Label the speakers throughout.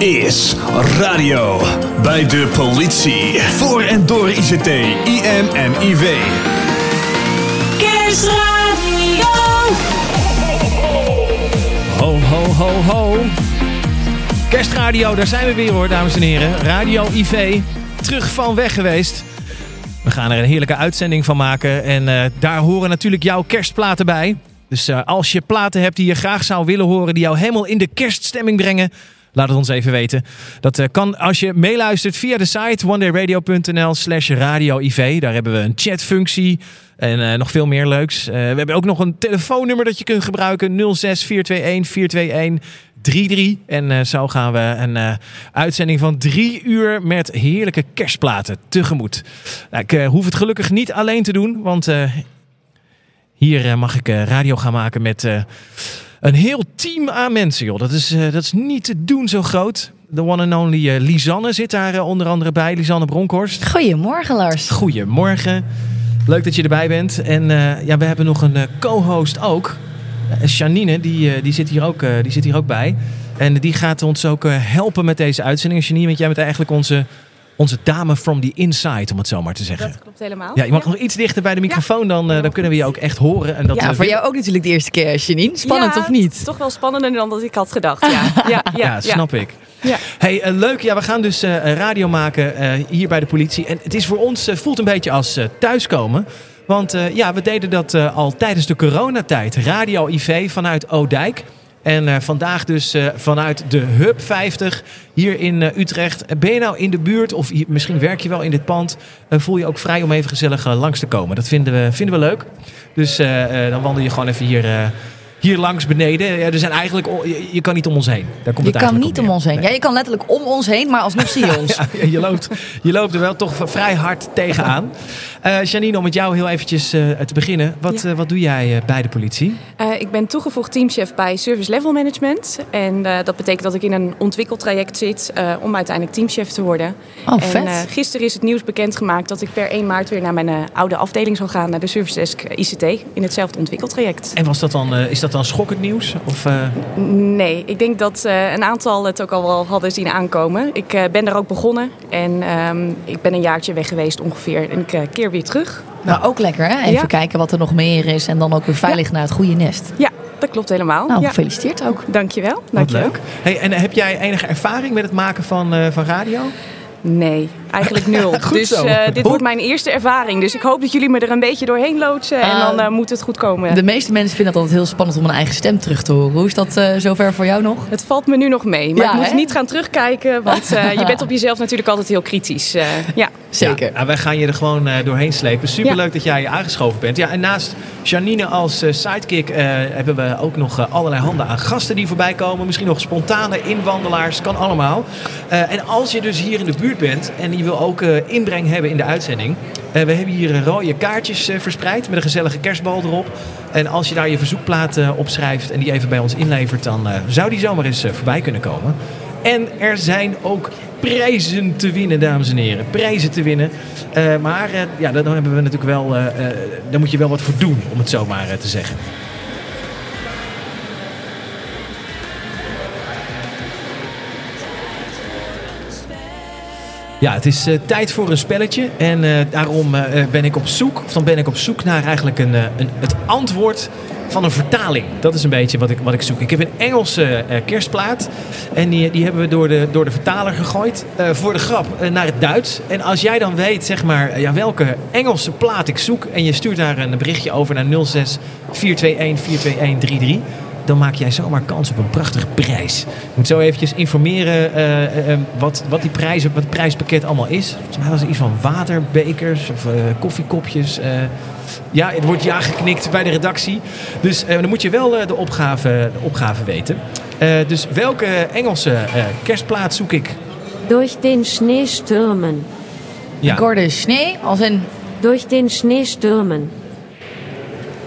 Speaker 1: is radio bij de politie. Voor en door ICT, IM en IV.
Speaker 2: Kerstradio.
Speaker 3: Ho, ho, ho, ho. Kerstradio, daar zijn we weer hoor, dames en heren. Radio IV, terug van weg geweest. We gaan er een heerlijke uitzending van maken. En eh, daar horen natuurlijk jouw kerstplaten bij. Dus eh, als je platen hebt die je graag zou willen horen, die jou helemaal in de kerststemming brengen, laat het ons even weten. Dat eh, kan als je meeluistert via de site onedayradio.nl slash radio IV. Daar hebben we een chatfunctie en eh, nog veel meer leuks. Eh, we hebben ook nog een telefoonnummer dat je kunt gebruiken. 06 421 421 33. En zo gaan we een uitzending van drie uur met heerlijke kerstplaten tegemoet. Nou, ik hoef het gelukkig niet alleen te doen, want hier mag ik radio gaan maken met een heel team aan mensen. Joh. Dat, is, eh, dat is niet te doen zo groot. De one and only eh, Lisanne zit daar eh, onder andere bij. Lisanne Bronkhorst.
Speaker 4: Goedemorgen Lars.
Speaker 3: Goedemorgen. Leuk dat je erbij bent. En ja, we hebben nog een co-host ook. Janine, die, die, zit hier ook, die zit hier ook bij. En die gaat ons ook helpen met deze uitzending. Janine, want jij bent eigenlijk onze, onze dame from the inside, om het zo maar te zeggen.
Speaker 5: Dat klopt helemaal.
Speaker 3: Ja, je mag nog iets dichter bij de microfoon, dan, eh, dan kunnen we je ook echt horen. En dat,
Speaker 4: Ja,
Speaker 3: eh,
Speaker 4: voor jou ook natuurlijk de eerste keer, Janine. Spannend
Speaker 5: Ja,
Speaker 4: of niet?
Speaker 5: Toch wel spannender dan dat ik had gedacht. Ja, ja, ja,
Speaker 3: Ja, snap ik.
Speaker 5: Ja.
Speaker 3: Hey, eh, leuk. Ja, we gaan dus eh, radio maken eh, hier bij de politie. En het is voor ons, eh, voelt een beetje als eh, thuiskomen. Want eh, ja, we deden dat eh, al tijdens de coronatijd. Radio IV vanuit Oudijk. En eh, vandaag dus eh, vanuit de Hub 50 hier in eh, Utrecht. Ben je nou in de buurt of misschien werk je wel in dit pand? voel je ook vrij om even gezellig langs te komen. Dat vinden we, vinden we leuk. Dus dan wandel je gewoon even hier, hier langs beneden. Ja, er zijn eigenlijk, je, je kan niet om ons heen. Daar komt
Speaker 4: Je
Speaker 3: het
Speaker 4: kan niet om ons heen.
Speaker 3: Nee.
Speaker 4: Ja, je kan letterlijk om ons heen, maar alsnog zie je ons.
Speaker 3: Ja, je, loopt, je loopt er wel toch vrij hard tegenaan. Eh Janine, om met jou heel eventjes eh, te beginnen. Wat,
Speaker 5: Ja.
Speaker 3: eh, wat doe jij bij de politie?
Speaker 5: Ik ben toegevoegd teamchef bij Service Level Management. En dat betekent dat ik in een ontwikkeltraject zit om uiteindelijk teamchef te worden.
Speaker 4: Oh,
Speaker 5: en
Speaker 4: vet.
Speaker 5: gisteren is het nieuws bekendgemaakt dat ik per 1 maart weer naar mijn oude afdeling zal gaan, naar de Service Desk ICT, in hetzelfde ontwikkeltraject.
Speaker 3: En was dat dan, is dat dan schokkend nieuws? Of,
Speaker 5: Nee, ik denk dat een aantal het ook al wel hadden zien aankomen. Ik ben daar ook begonnen en ehm, ik ben een jaartje weg geweest ongeveer. En ik eh, keer weer terug.
Speaker 4: Nou, ook lekker hè? Even
Speaker 5: Ja.
Speaker 4: kijken wat er nog meer is en dan ook weer veilig naar het goede nest.
Speaker 5: Ja, dat klopt helemaal.
Speaker 4: Nou,
Speaker 5: ja.
Speaker 4: gefeliciteerd ook.
Speaker 5: Dankjewel.
Speaker 3: wat
Speaker 5: dankjewel.
Speaker 3: leuk. Hey, en heb jij enige ervaring met het maken van, eh, van radio?
Speaker 5: Nee, eigenlijk nul.
Speaker 3: Goed
Speaker 5: dus
Speaker 3: zo.
Speaker 5: eh, dit wordt mijn eerste ervaring. Dus ik hoop dat jullie me er een beetje doorheen loodsen. en
Speaker 4: Ah,
Speaker 5: dan eh, moet het goed komen.
Speaker 4: De meeste mensen vinden het altijd heel spannend om een eigen stem terug te horen. Hoe is dat eh, zover voor jou nog?
Speaker 5: Het valt me nu nog mee. Maar
Speaker 4: Ja,
Speaker 5: ik moet
Speaker 4: hè?
Speaker 5: niet gaan terugkijken. Want eh, je bent op jezelf natuurlijk altijd heel kritisch. Eh, ja.
Speaker 4: Zeker.
Speaker 3: Ja, nou, wij gaan je er gewoon eh, doorheen slepen. Superleuk dat jij aangeschoven bent. Ja, en naast Janine als sidekick eh, hebben we ook nog allerlei handen aan gasten die voorbij komen. Misschien nog spontane inwandelaars, kan allemaal. Eh, en als je dus hier in de buurt bent en je wil ook eh, inbreng hebben in de uitzending. eh, we hebben hier eh, rode kaartjes verspreid met een gezellige kerstbal erop. En als je daar je verzoekplaat opschrijft en die even bij ons inlevert, dan zou die zomaar eens voorbij kunnen komen. En er zijn ook prijzen te winnen, dames en heren. Prijzen te winnen. Maar ja, daar hebben we natuurlijk wel, eh, daar moet je wel wat voor doen, om het zo maar te zeggen. Ja, het is eh, tijd voor een spelletje. En eh, daarom eh, ben ik op zoek, of dan ben ik op zoek naar eigenlijk een, een, het antwoord van een vertaling. Dat is een beetje wat ik, wat ik zoek. Ik heb een Engelse kerstplaat. En die, die hebben we door de, door de vertaler gegooid. voor de grap naar het Duits. En als jij dan weet, zeg maar, ja, welke Engelse plaat ik zoek. En je stuurt daar een berichtje over naar 06 421 42133 dan maak jij zomaar kans op een prachtige prijs. Ik moet zo eventjes informeren eh, eh, eh, wat, wat die prijs, wat het prijspakket allemaal is. Volgens mij was er iets van waterbekers of eh, koffiekopjes. eh. ja, het wordt ja geknikt bij de redactie. Dus eh, dan moet je wel eh, de, opgave, de opgave weten. Eh, dus welke Engelse eh, kerstplaat zoek ik?
Speaker 6: Durch den Schnee stürmen.
Speaker 3: Ja.
Speaker 4: Ik hoorde sneeuw als in...
Speaker 6: Durch den Schnee stürmen.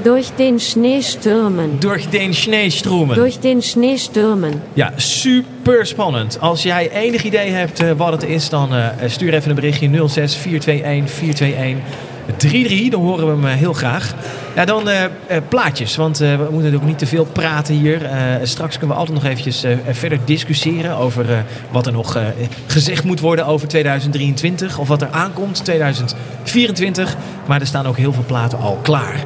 Speaker 6: Durch den Schnee stürmen.
Speaker 3: Durch den Schneestromen.
Speaker 6: Durch den Schnee stürmen.
Speaker 3: Ja, super spannend. Als jij enig idee hebt eh, wat het is, dan eh, stuur even een berichtje 06 421 421 3-3, dan horen we hem eh, heel graag. Ja, dan eh, eh, plaatjes, want we moeten natuurlijk niet te veel praten hier. Straks kunnen we altijd nog eventjes verder discussiëren over wat er nog gezegd moet worden over 2023. Of wat er aankomt, 2024. Maar er staan ook heel veel platen al klaar.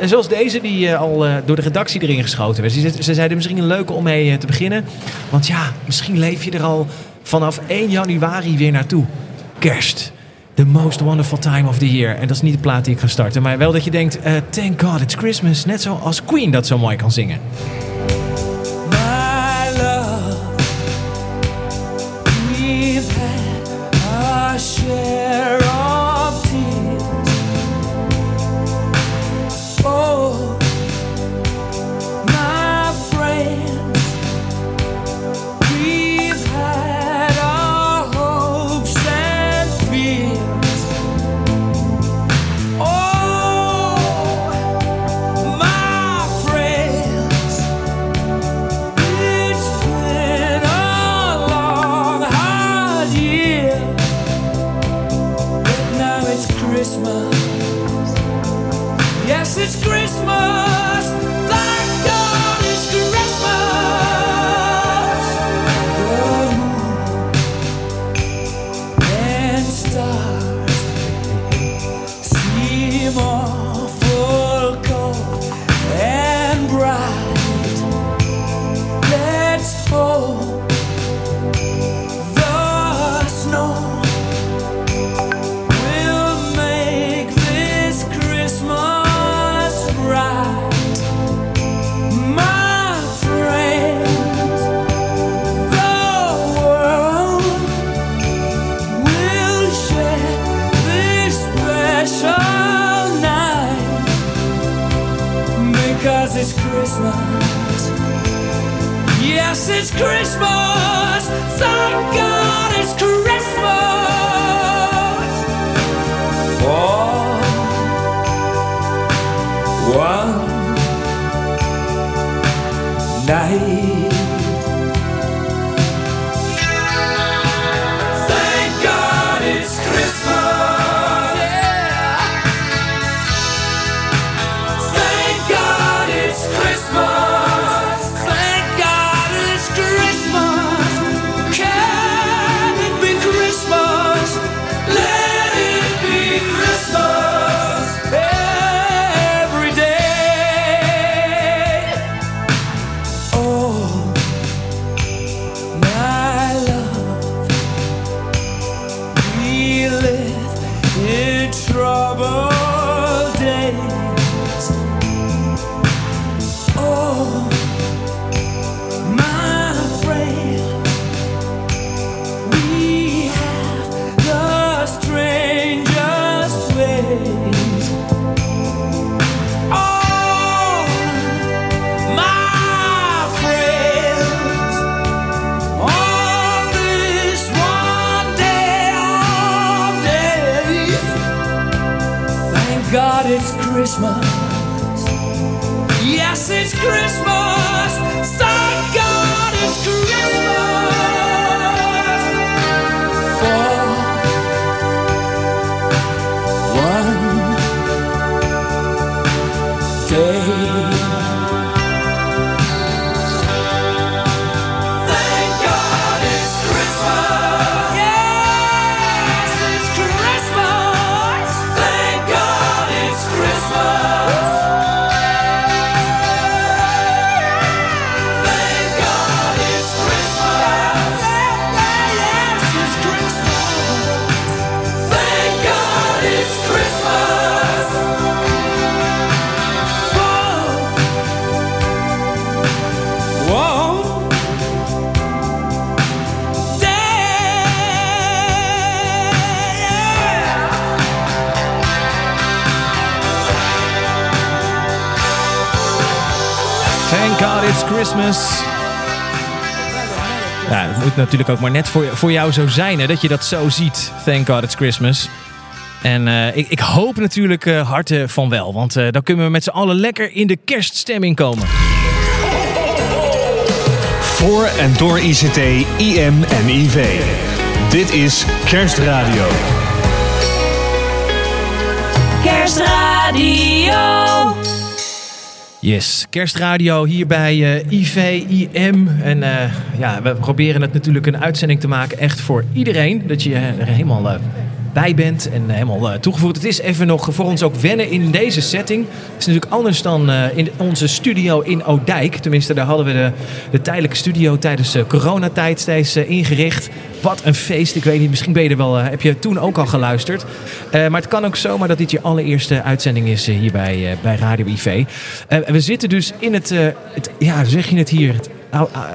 Speaker 3: En zoals deze, die al door de redactie erin geschoten werd. Ze, ze zeiden misschien een leuke om mee te beginnen. Want ja, misschien leef je er al vanaf 1 januari weer naartoe. Kerst. The most wonderful time of the year. En dat is niet de plaat die ik ga starten. Maar wel dat je denkt, eh, thank God it's Christmas. Net zoals Queen dat zo mooi kan zingen.
Speaker 2: Yes, it's Christmas. It's Christmas.
Speaker 3: Ja, het moet natuurlijk ook maar net voor, voor jou zo zijn, hè, dat je dat zo ziet. Thank God it's Christmas. En eh, ik, ik hoop natuurlijk uh, harte van wel, want uh, dan kunnen we met z'n allen lekker in de kerststemming komen.
Speaker 1: Voor en door ICT, IM en IV. Dit is Kerstradio.
Speaker 2: Kerstradio.
Speaker 3: Yes, kerstradio hier bij eh IVIM. En eh, ja, we proberen het natuurlijk een uitzending te maken echt voor iedereen. Dat je er helemaal eh, bij bent en helemaal eh, toegevoegd. Het is even nog voor ons ook wennen in deze setting. Het is natuurlijk anders dan eh, in onze studio in Oudijk. Tenminste, daar hadden we de, de tijdelijke studio tijdens eh, coronatijd steeds eh, ingericht. Wat een feest. Ik weet niet, misschien ben je er wel, eh, heb je toen ook al geluisterd. Eh, maar het kan ook zomaar dat dit je allereerste uitzending is eh, hier bij, eh, bij Radio IV. Eh, we zitten dus in het, eh, het ja, zeg je het hier?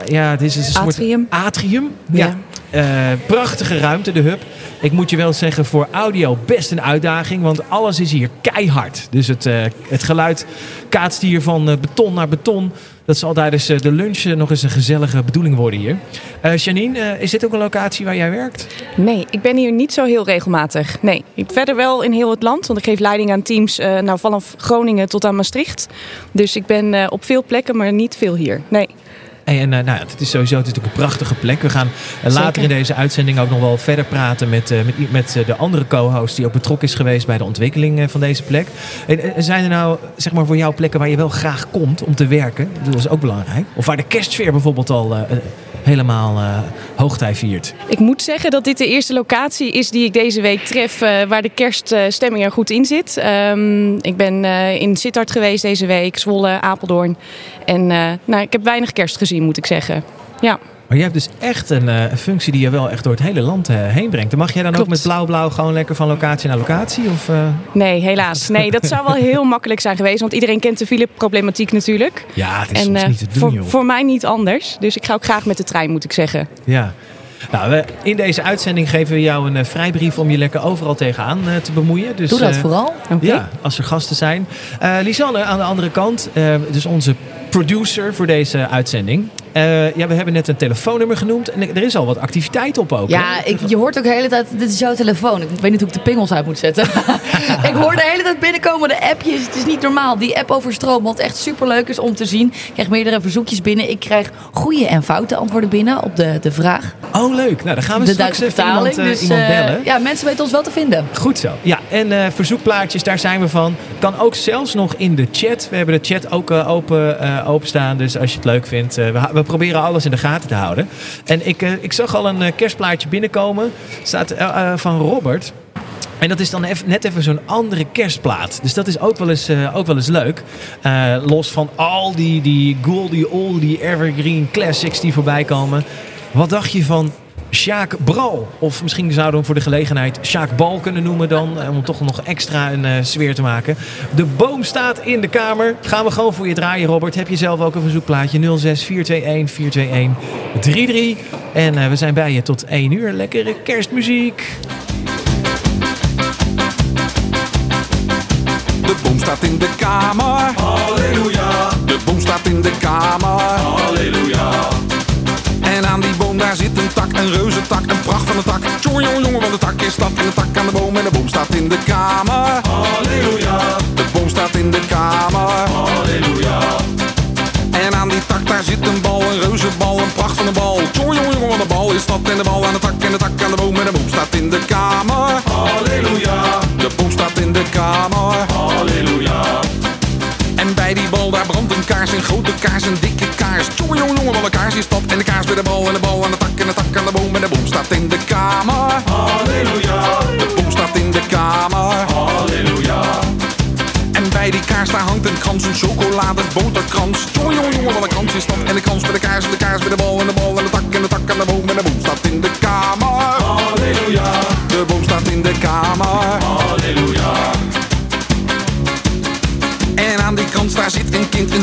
Speaker 3: Ja, het is een soort
Speaker 5: Atrium.
Speaker 3: atrium.
Speaker 5: Ja.
Speaker 3: Eh, prachtige ruimte, de hub. Ik moet je wel zeggen, voor audio best een uitdaging. Want alles is hier keihard. Dus het, eh, het geluid kaatst hier van eh, beton naar beton. Dat zal tijdens de lunch nog eens een gezellige bedoeling worden hier. Janine, is dit ook een locatie waar jij werkt?
Speaker 5: Nee, ik ben hier niet zo heel regelmatig. Nee, ik verder wel in heel het land. Want ik geef leiding aan teams nou, vanaf Groningen tot aan Maastricht. Dus ik ben op veel plekken, maar niet veel hier. Nee.
Speaker 3: En eh, nou, ja, het is sowieso het is natuurlijk een prachtige plek. We gaan eh, later
Speaker 5: Zeker.
Speaker 3: in deze uitzending ook nog wel verder praten met, eh, met, met de andere co-host die ook betrokken is geweest bij de ontwikkeling van deze plek. En, zijn er nou zeg maar voor jou plekken waar je wel graag komt om te werken? Dat is ook belangrijk. Of waar de kerstsfeer bijvoorbeeld al helemaal eh, hoogtij viert.
Speaker 5: Ik moet zeggen dat dit de eerste locatie is die ik deze week tref eh, waar de kerststemming er goed in zit. Ehm, ik ben eh, in Sittard geweest deze week, Zwolle, Apeldoorn. En nou, ik heb weinig kerst gezien, moet ik zeggen. Ja,
Speaker 3: Maar je hebt dus echt een eh, functie die je wel echt door het hele land eh, heen brengt. Dan mag jij dan ook met blauw-blauw gewoon lekker van locatie naar locatie? Of, eh?
Speaker 5: nee, helaas. Nee, dat zou wel heel makkelijk zijn geweest, want iedereen kent de fileproblematiek natuurlijk.
Speaker 3: Ja, het is
Speaker 5: En
Speaker 3: soms niet te doen,
Speaker 5: voor,
Speaker 3: joh.
Speaker 5: voor mij niet anders. Dus ik ga ook graag met de trein, moet ik zeggen.
Speaker 3: Ja. Nou, we, in deze uitzending geven we jou een vrijbrief om je lekker overal tegenaan eh, te bemoeien. Dus,
Speaker 4: Doe dat vooral.
Speaker 5: Oké.
Speaker 3: Ja, als er gasten zijn. Lisanne aan de andere kant, dus onze producer voor deze uitzending. Eh, ja, we hebben net een telefoonnummer genoemd en er is al wat activiteit op ook.
Speaker 4: Ja, ik, je hoort ook de hele tijd, dit is jouw telefoon. Ik weet niet hoe ik de pingels uit moet zetten. ik hoor de hele tijd binnenkomen de appjes. Het is niet normaal. Die app overstroomt, wat echt superleuk is om te zien. Ik krijg meerdere verzoekjes binnen. Ik krijg goede en foute antwoorden binnen op de, de vraag.
Speaker 3: Oh, leuk. Nou, dan gaan we
Speaker 4: de
Speaker 3: straks even iemand, eh,
Speaker 4: dus
Speaker 3: iemand
Speaker 4: eh,
Speaker 3: bellen.
Speaker 4: ja, mensen weten ons wel te vinden.
Speaker 3: Goed zo. Ja, en verzoekplaatjes, daar zijn we van. Kan ook zelfs nog in de chat. We hebben de chat ook open, openstaan. Dus als je het leuk vindt, we, we proberen alles in de gaten te houden. En ik, eh, ik zag al een eh, kerstplaatje binnenkomen. Staat eh, van Robert. En dat is dan even, net even zo'n andere kerstplaat. Dus dat is ook wel eens, ook wel eens leuk. Los van al die, die goldie, oldie, evergreen classics die voorbij komen. Wat dacht je van Sjaak Bral? Of misschien zouden we hem voor de gelegenheid Sjaak Bal kunnen noemen dan. eh, Om toch nog extra een eh, sfeer te maken. De boom staat in de kamer. Gaan we gewoon voor je draaien, Robert. Heb je zelf ook een verzoekplaatje? 06 421 421 33. En eh, we zijn bij je tot 1 uur. Lekkere kerstmuziek.
Speaker 7: De boom staat in de kamer. Halleluja. De boom staat in de kamer. Halleluja. Daar zit een tak, een reuze tak, een pracht van een tak. Tjonge jongen, jongen, wat de tak is dat. En de tak aan de boom en de boom staat in de kamer. Halleluja. De boom staat in de kamer. Halleluja. En aan die tak daar zit een bal, een reuze bal, een pracht van een bal. Jongen, jongen, wat een bal is dat. En de bal aan de tak en de tak aan de boom en de boom staat in de kamer. Halleluja. De boom staat in de kamer. Halleluja. En bij die bal daar brandt een kaars, een grote kaars, een dikke kaars. Tjonge jongen, jongen, wat een kaars is dat. En de kaars bij de bal en de bal aan de tak en de tak aan de boom en de boom staat in de kamer. Halleluja. De boom staat in de kamer. Halleluja. En bij die kaars daar hangt een krans, een chocolade boterkrans. Tjonge jongen, jongen, wat een krans is dat. En de krans bij de kaars en de kaars bij de bal en de bal en de tak en de tak aan de boom en de boom staat in de kamer. Halleluja. De boom staat in de kamer. Halleluja.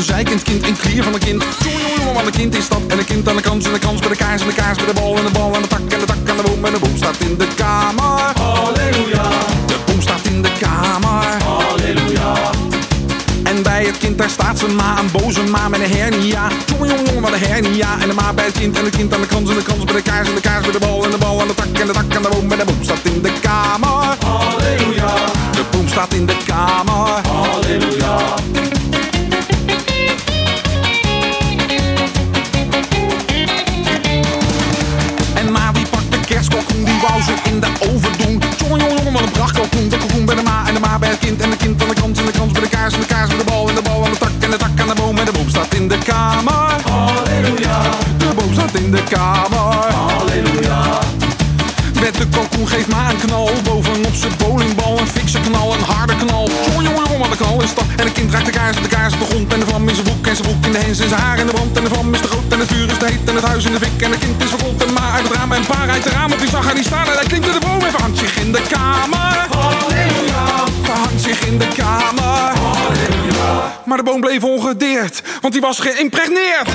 Speaker 7: Zeikend kind, een klier van een kind. Jongen, jongen, jongen, wat een kind is dat. En een kind aan de kans en de kans bij de kaars en de kaars bij de bal en de bal en de tak en de tak aan de boom en de boom staat in de kamer. Halleluja. De boom staat in de kamer. Halleluja. En bij het kind daar staat zijn ma, een boze ma met een hernia. Jongen, jongen, jongen, wat een hernia. En de ma bij het kind en het kind aan de kans en de kans bij de kaars en de kaars bij de bal en de bal aan de tak en de tak aan de boom en de boom staat in de kamer. Halleluja. De boom staat in de kamer. Halleluja. kind en de kind aan de kant en de kans bij de kaars en de kaars bij de bal en de bal aan de tak en de tak aan de boom en de boom staat in de kamer. Halleluja. De boom staat in de kamer. Halleluja. Met de kalkoen geeft maar een knal Bovenop zijn bowlingbal een fikse knal, een harde knal Jongen, jongen, jongen, de knal is dat En een kind raakt de kaars, de kaars op de grond En de vlam in zijn broek en zijn broek in de hens En zijn haar in de brand en de vlam is te groot En het vuur is te heet en het huis in de fik En een kind is verkot en maar uit het raam En pa rijdt de raam op die zag en die staan En hij klinkt in de boom even zich in de kamer zich in de kamer. Halleluja. Maar de boom bleef ongedeerd, want die was geïmpregneerd.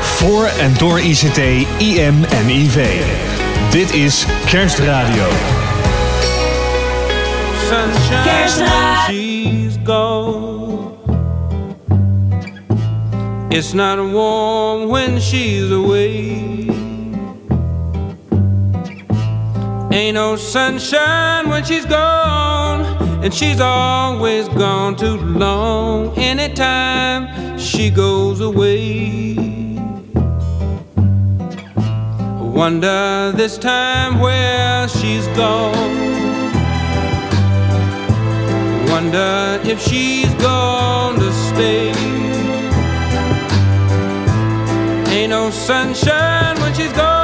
Speaker 1: Voor en door ICT, IM en IV. Dit is Kerstradio.
Speaker 8: Gone. It's not warm when she's away. Ain't no sunshine when she's gone, and she's always gone too long. Anytime she goes away. I Wonder this time where she's gone. Wonder if she's going to stay. Ain't no sunshine when she's gone,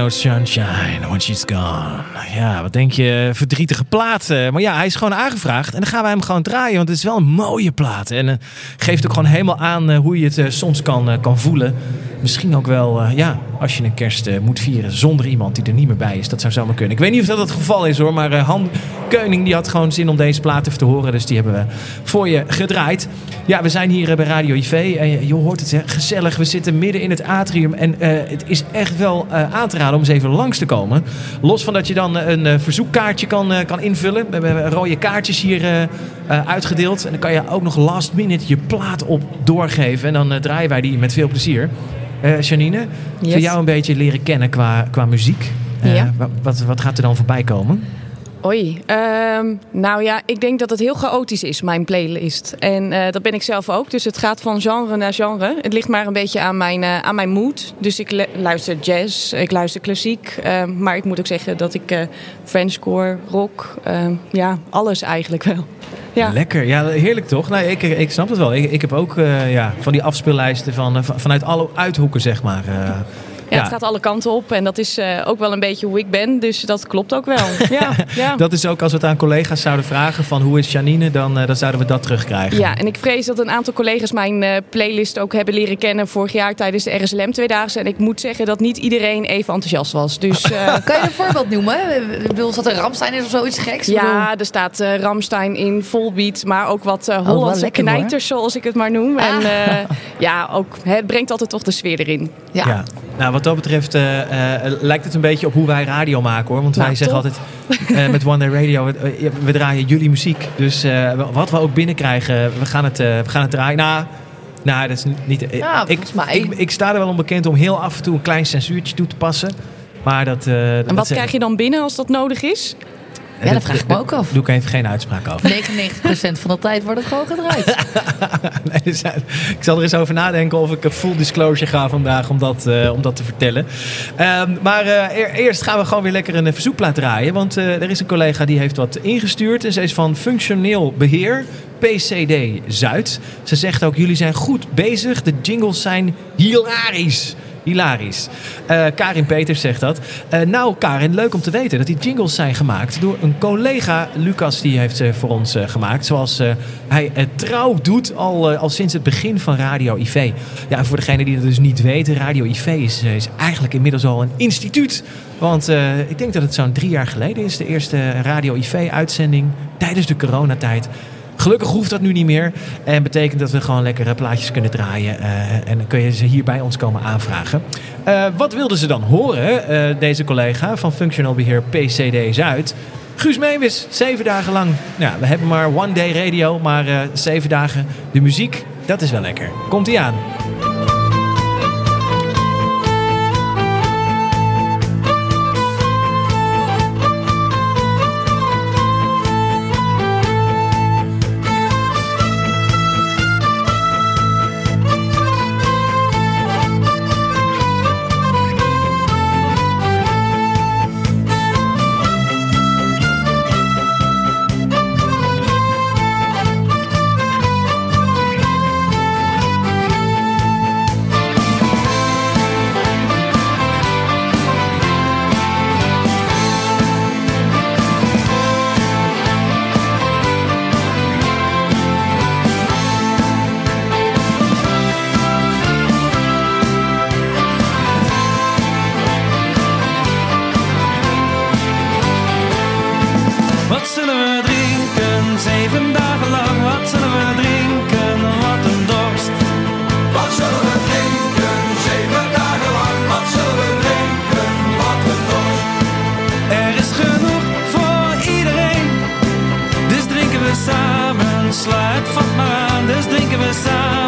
Speaker 3: no sunshine when she's gone. Ja, wat denk je? Verdrietige plaat. eh, Maar ja, hij is gewoon aangevraagd. En dan gaan wij hem gewoon draaien. Want het is wel een mooie plaat. En eh, geeft ook gewoon helemaal aan eh, hoe je het soms kan, kan voelen. Misschien ook wel, eh, ja, als je een kerst eh, moet vieren zonder iemand die er niet meer bij is. Dat zou zomaar kunnen. Ik weet niet of dat het geval is hoor. Maar eh, Han Keuning die had gewoon zin om deze plaat even te horen. Dus die hebben we voor je gedraaid. Ja, we zijn hier bij Radio IV. Je hoort het, hè, gezellig. We zitten midden in het atrium. En het is echt wel aan te raden om eens even langs te komen. Los van dat je dan een verzoekkaartje kan, kan invullen. We hebben rode kaartjes hier eh, uitgedeeld. En dan kan je ook nog last minute je plaat op doorgeven. En dan eh, draaien wij die met veel plezier. Eh Janine,
Speaker 5: Yes.
Speaker 3: voor jou een beetje leren kennen qua, qua muziek.
Speaker 5: Ja.
Speaker 3: wa- wat, wat gaat er dan voorbij komen?
Speaker 5: Oei, ehm, nou ja, ik denk dat het heel chaotisch is, mijn playlist. En dat ben ik zelf ook, dus het gaat van genre naar genre. Het ligt maar een beetje aan mijn, aan mijn mood. Dus ik lu- luister jazz, ik luister klassiek. ehm, maar ik moet ook zeggen dat ik Frenchcore, rock, ehm, ja, alles eigenlijk wel. Ja.
Speaker 3: Lekker, ja, heerlijk toch? Nou, ik, ik snap het wel. Ik, ik heb ook eh, ja, van die afspeellijsten van, eh, van- vanuit alle uithoeken, zeg maar.
Speaker 5: Ja, het gaat alle kanten op en dat is eh, ook wel een beetje hoe ik ben, dus dat klopt ook wel. Ja, ja.
Speaker 3: Dat is ook als we het aan collega's zouden vragen van hoe is Janine, dan, eh, dan zouden we dat terugkrijgen.
Speaker 5: Ja, en ik vrees dat een aantal collega's mijn eh, playlist ook hebben leren kennen vorig jaar tijdens de RSLM Tweedaagse. En ik moet zeggen dat niet iedereen even enthousiast was. Dus eh,
Speaker 4: Kan je een voorbeeld noemen? Ik bedoel, zat er Ramstein in of zoiets geks? Bedoel-
Speaker 5: ja, er staat eh Ramstein in volbeat, maar ook wat eh, Hollandse
Speaker 4: hoor.
Speaker 5: knijters, zoals ik het maar noem. En
Speaker 4: Ah.
Speaker 5: eh, ja, ook, hè, het brengt altijd toch de sfeer erin.
Speaker 4: ja.
Speaker 3: Ja. Nou, wat dat betreft eh, eh, lijkt het een beetje op hoe wij radio maken hoor. Want wij
Speaker 5: Nou,
Speaker 3: zeggen
Speaker 5: top.
Speaker 3: altijd eh, met One Day Radio, eh, we draaien jullie muziek. Dus eh, wat we ook binnenkrijgen, we gaan het, eh, we gaan het draaien. Nou, nou, dat is niet... eh,
Speaker 4: Ja,
Speaker 3: ik,
Speaker 4: mij.
Speaker 3: Ik, ik sta er wel onbekend om heel af en toe een klein censuurtje toe te passen. Maar dat... eh,
Speaker 5: En wat krijg je dan binnen als dat nodig is?
Speaker 4: Ja, dat vraag ik me ook af.
Speaker 3: Doe ik even geen uitspraak over.
Speaker 4: 99% van de tijd wordt het gewoon gedraaid.
Speaker 3: Nee, dus, eh, ik zal er eens over nadenken of ik een full disclosure ga vandaag om dat, eh, om dat te vertellen. Ehm, maar eh, eer- eerst gaan we gewoon weer lekker een verzoekplaat draaien. Want er is een collega die heeft wat ingestuurd. En ze is van Functioneel Beheer, PCD Zuid. Ze zegt ook, jullie zijn goed bezig. De jingles zijn hilarisch. Hilarisch. Eh, Karin Peters zegt dat. Eh, nou, Karin, leuk om te weten dat die jingles zijn gemaakt door een collega. Lucas, die heeft ze voor ons eh, gemaakt. Zoals hij het trouw doet al, al sinds het begin van Radio IV. Ja, voor degenen die dat dus niet weten, Radio IV is, is eigenlijk inmiddels al een instituut. Want ik denk dat het zo'n drie jaar geleden is, de eerste Radio IV-uitzending tijdens de coronatijd. Gelukkig hoeft dat nu niet meer. En betekent dat we gewoon lekkere plaatjes kunnen draaien. eh, en dan kun je ze hier bij ons komen aanvragen. Eh, wat wilden ze dan horen, eh, deze collega van Functional Beheer PCD Zuid? Guus Meeuwis, zeven dagen lang. Ja, we hebben maar one day radio, maar eh, zeven dagen de muziek, dat is wel lekker. Komt ie aan.
Speaker 9: Wat zullen we drinken, zeven dagen lang? Wat zullen we drinken, wat een dorst?
Speaker 10: Wat zullen we drinken, zeven dagen lang? Wat zullen we drinken, wat een dorst?
Speaker 9: Er is genoeg voor iedereen, dus drinken we samen. Sla het vat maar aan, dus drinken we samen,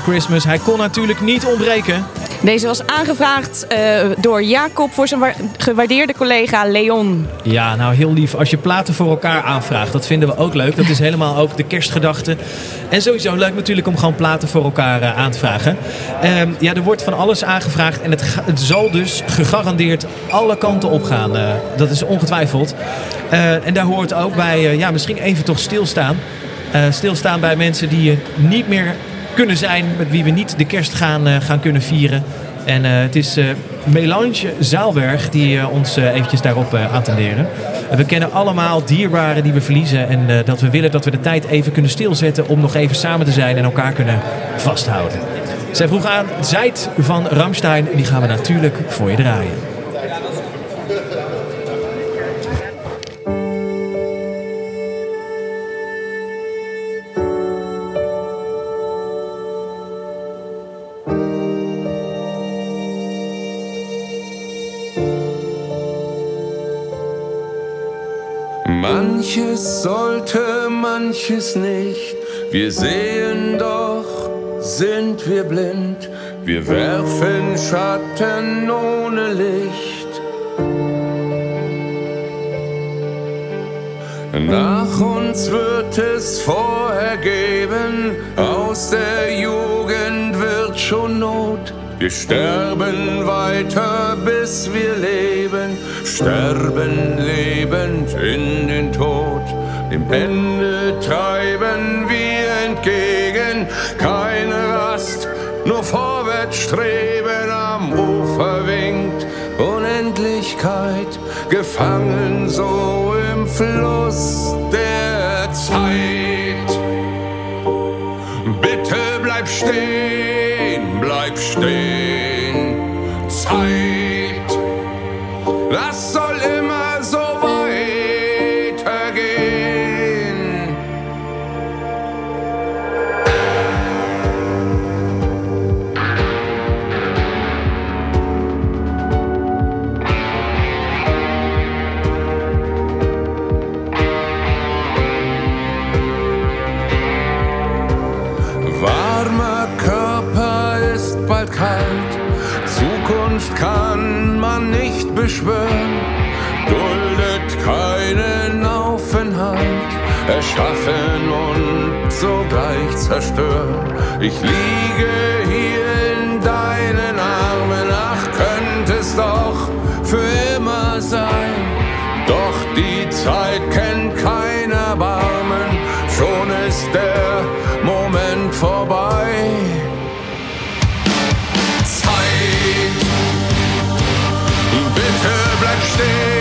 Speaker 3: for Christmas. Hij kon natuurlijk niet ontbreken.
Speaker 5: Deze was aangevraagd eh, door Jacob voor zijn wa- gewaardeerde collega Leon.
Speaker 3: Ja, nou heel lief. Als je platen voor elkaar aanvraagt, dat vinden we ook leuk. Dat is helemaal ook de kerstgedachte. En sowieso leuk natuurlijk om gewoon platen voor elkaar eh, aan te vragen. Ehm, ja, er wordt van alles aangevraagd en het, het zal dus gegarandeerd alle kanten op gaan. Eh, dat is ongetwijfeld. En daar hoort ook bij, ja, misschien even toch stilstaan. Stilstaan bij mensen die eh, niet meer kunnen zijn, met wie we niet de kerst gaan, eh, gaan kunnen vieren. En eh, het is eh Melange Zaalberg die ons eventjes daarop attenderen. En we kennen allemaal dierbaren die we verliezen. En dat we willen dat we de tijd even kunnen stilzetten om nog even samen te zijn en elkaar kunnen vasthouden. Zij vroeg aan Zijt van Ramstein en die gaan we natuurlijk voor je draaien.
Speaker 11: Manches sollte, manches nicht. Wir sehen doch, sind wir blind. Wir werfen Schatten ohne Licht. Nach uns wird es vorher geben, aus der Jugend wird schon Not. Wir sterben weiter, bis wir leben, sterben lebend in den Tod. Dem Ende treiben wir entgegen, keine Rast, nur vorwärts streben. Am Ufer winkt Unendlichkeit, gefangen so im Fluss erschaffen und sogleich zerstören. Ich liege hier in deinen Armen, ach könnte es doch für immer sein. Doch die Zeit kennt kein Erbarmen, schon ist der Moment vorbei. Zeit, bitte bleib stehen,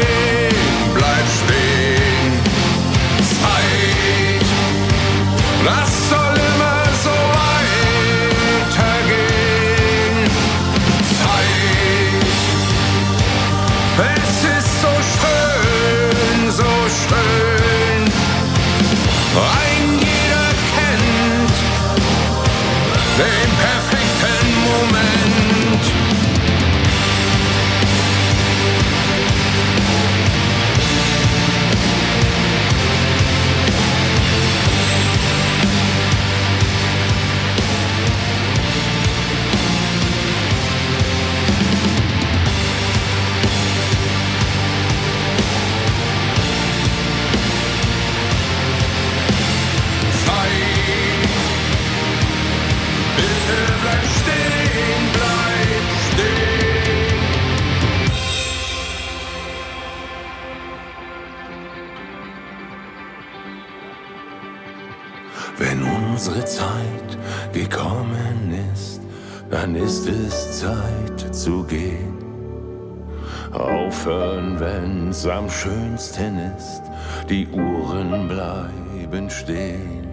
Speaker 11: wenn's am schönsten ist, die Uhren bleiben stehen.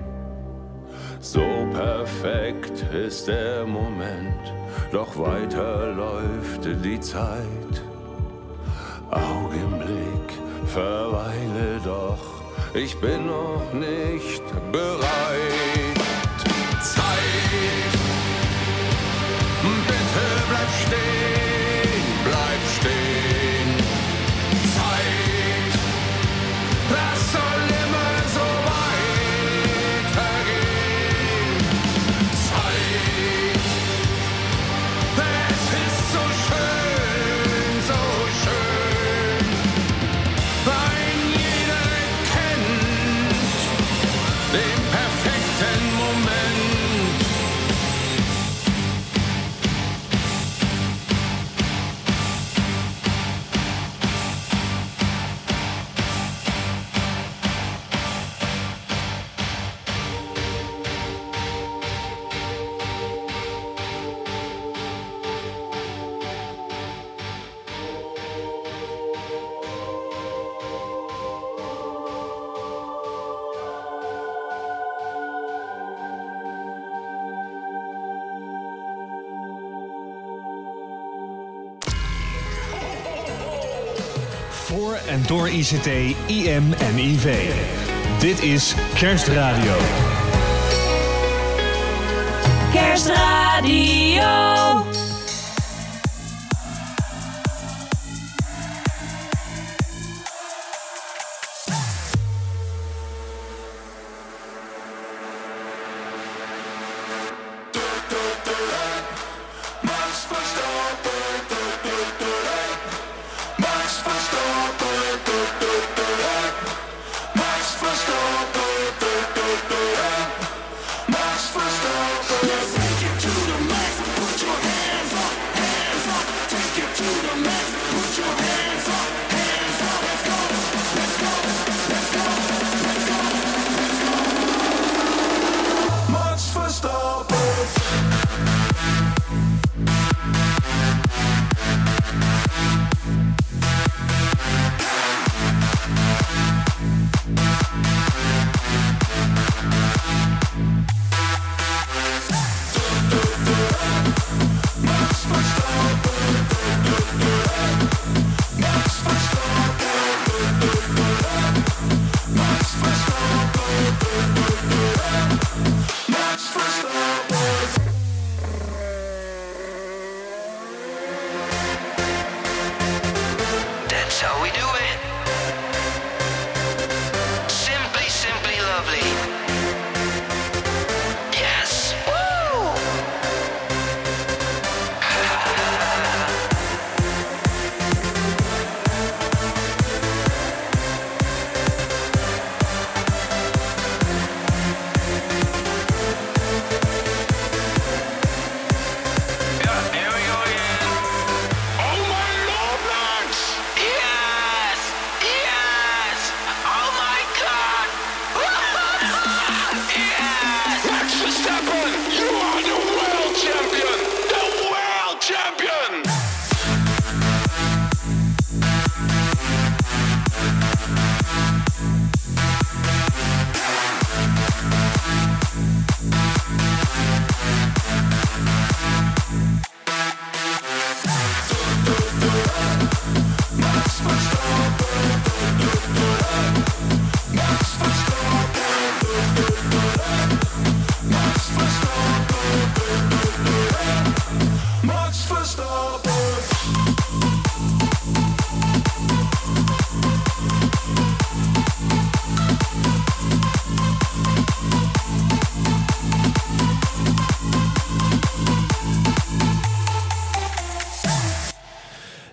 Speaker 11: So perfekt ist der Moment, doch weiter läuft die Zeit. Augenblick, verweile doch, ich bin noch nicht bereit. Zeit, bitte bleib stehen,
Speaker 1: en door ICT, IM en IV. Dit is Kerstradio.
Speaker 12: Kerstradio.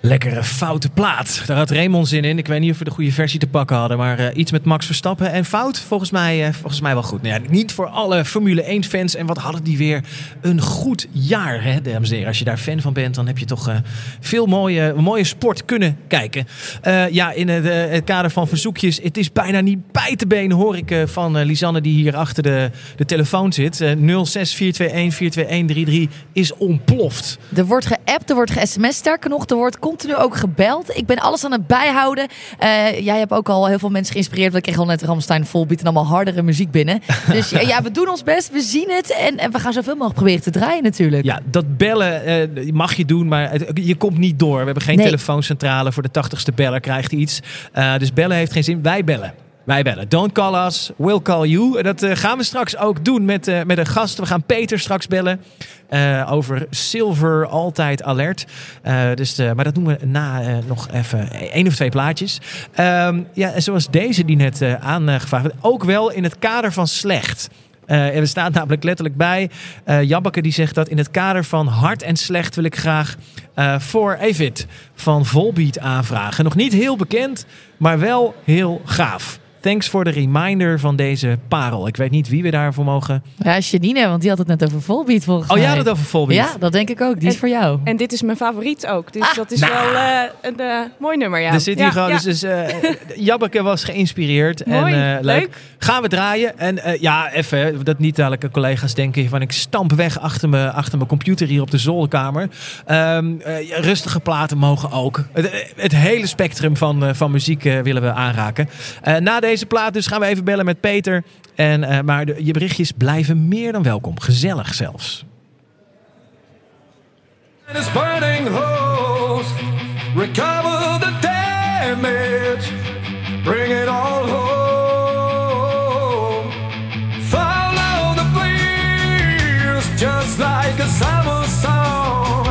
Speaker 3: Lekkere foute plaat. Daar had Raymond zin in. Ik weet niet of we de goede versie te pakken hadden. Maar eh, iets met Max Verstappen en fout. Volgens mij, eh, volgens mij wel goed. Nou ja, niet voor alle Formule 1 fans. En wat hadden die weer een goed jaar, hè, dames en heren. Als je daar fan van bent, dan heb je toch eh, veel mooie, mooie sport kunnen kijken. Eh, ja, in het, eh, het kader van verzoekjes. Het is bijna niet bij te benen, hoor ik van eh, Lisanne die hier achter de, de telefoon zit. Eh 06421 42133 is ontploft.
Speaker 4: Er wordt geappt, er wordt ge-sms. Sterker nog, er wordt continu ook gebeld. Ik ben alles aan het bijhouden. Eh, jij hebt ook al heel veel mensen geïnspireerd. Want ik kreeg al net Ramstein volbeat en allemaal hardere muziek binnen. Dus ja, ja, we doen ons best. We zien het. En, en we gaan zoveel mogelijk proberen te draaien natuurlijk.
Speaker 3: Ja, dat bellen eh, mag je doen, maar het- je komt niet door. We hebben geen
Speaker 4: Nee.
Speaker 3: telefooncentrale. Voor de tachtigste beller krijgt iets. Eh, dus bellen heeft geen zin. Wij bellen. Wij bellen. Don't call us, we'll call you. En dat eh, gaan we straks ook doen met, eh, met een gast. We gaan Peter straks bellen eh, over Silver Altijd Alert. Eh, dus, eh, maar dat doen we na eh, nog even één of twee plaatjes. Ehm, ja, zoals deze die net aangevraagd werd. Ook wel in het kader van slecht. Eh, er staat namelijk letterlijk bij. Jabbeke die zegt dat in het kader van hard en slecht wil ik graag voor Evit van Volbeat aanvragen. Nog niet heel bekend, maar wel heel gaaf. Thanks voor de reminder van deze parel. Ik weet niet wie we daarvoor mogen.
Speaker 4: Ja, Janine, want die had het net over Volbeat volgens
Speaker 3: Oh,
Speaker 4: mij.
Speaker 3: jij had het over Volbeat.
Speaker 4: Ja, dat denk ik ook. Die is
Speaker 5: En-
Speaker 4: voor jou.
Speaker 5: En dit is mijn favoriet ook. Dus dat is
Speaker 3: nou.
Speaker 5: wel eh, een eh, mooi nummer, ja.
Speaker 3: Er zit hier
Speaker 5: Ja,
Speaker 3: gewoon.
Speaker 5: ja.
Speaker 3: Dus, dus eh, Jabbeke was geïnspireerd.
Speaker 5: Mooi,
Speaker 3: en, eh,
Speaker 5: leuk.
Speaker 3: Gaan we draaien. En eh, ja, even dat niet dadelijk collega's denken van ik stamp weg achter mijn, achter mijn computer hier op de zolderkamer. Ehm, eh, rustige platen mogen ook. Het, het hele spectrum van, eh, van muziek willen we aanraken. Eh, na deze plaat dus gaan we even bellen met Peter. En, eh, maar de- je berichtjes blijven meer dan welkom. Gezellig zelfs.
Speaker 12: Bring it all just like a summer song.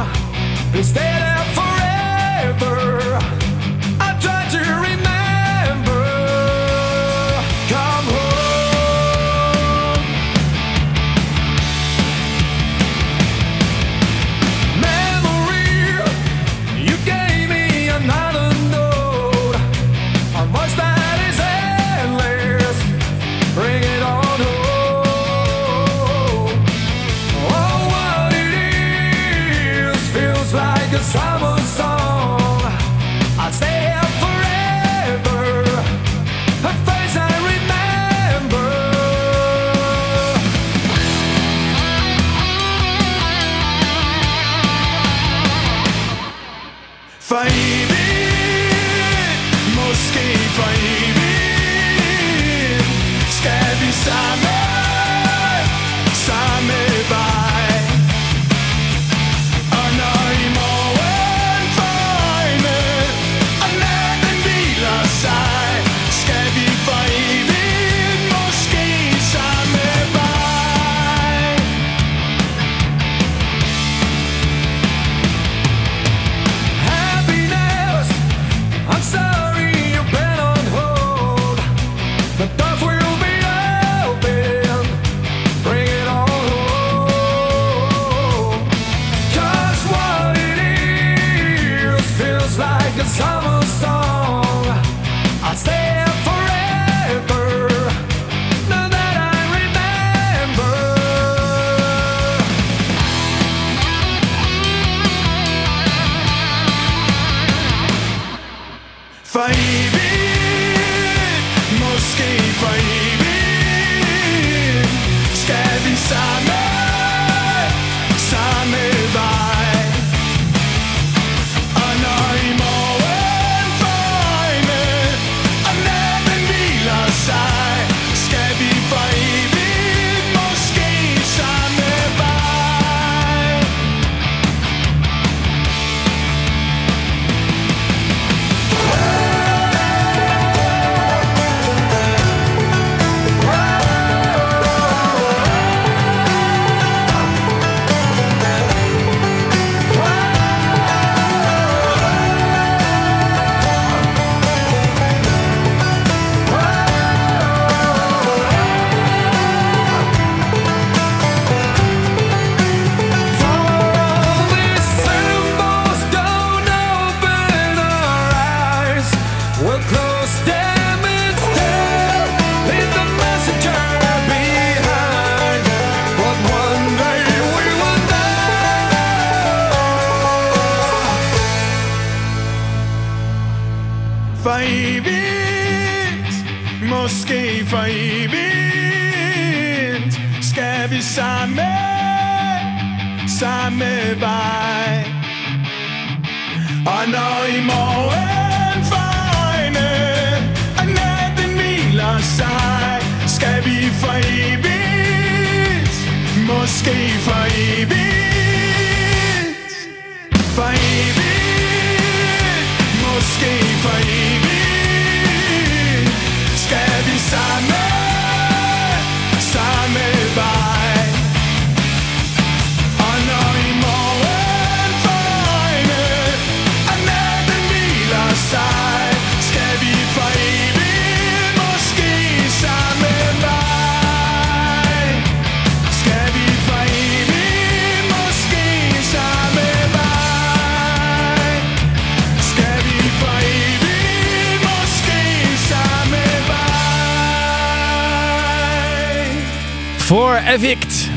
Speaker 3: Evict.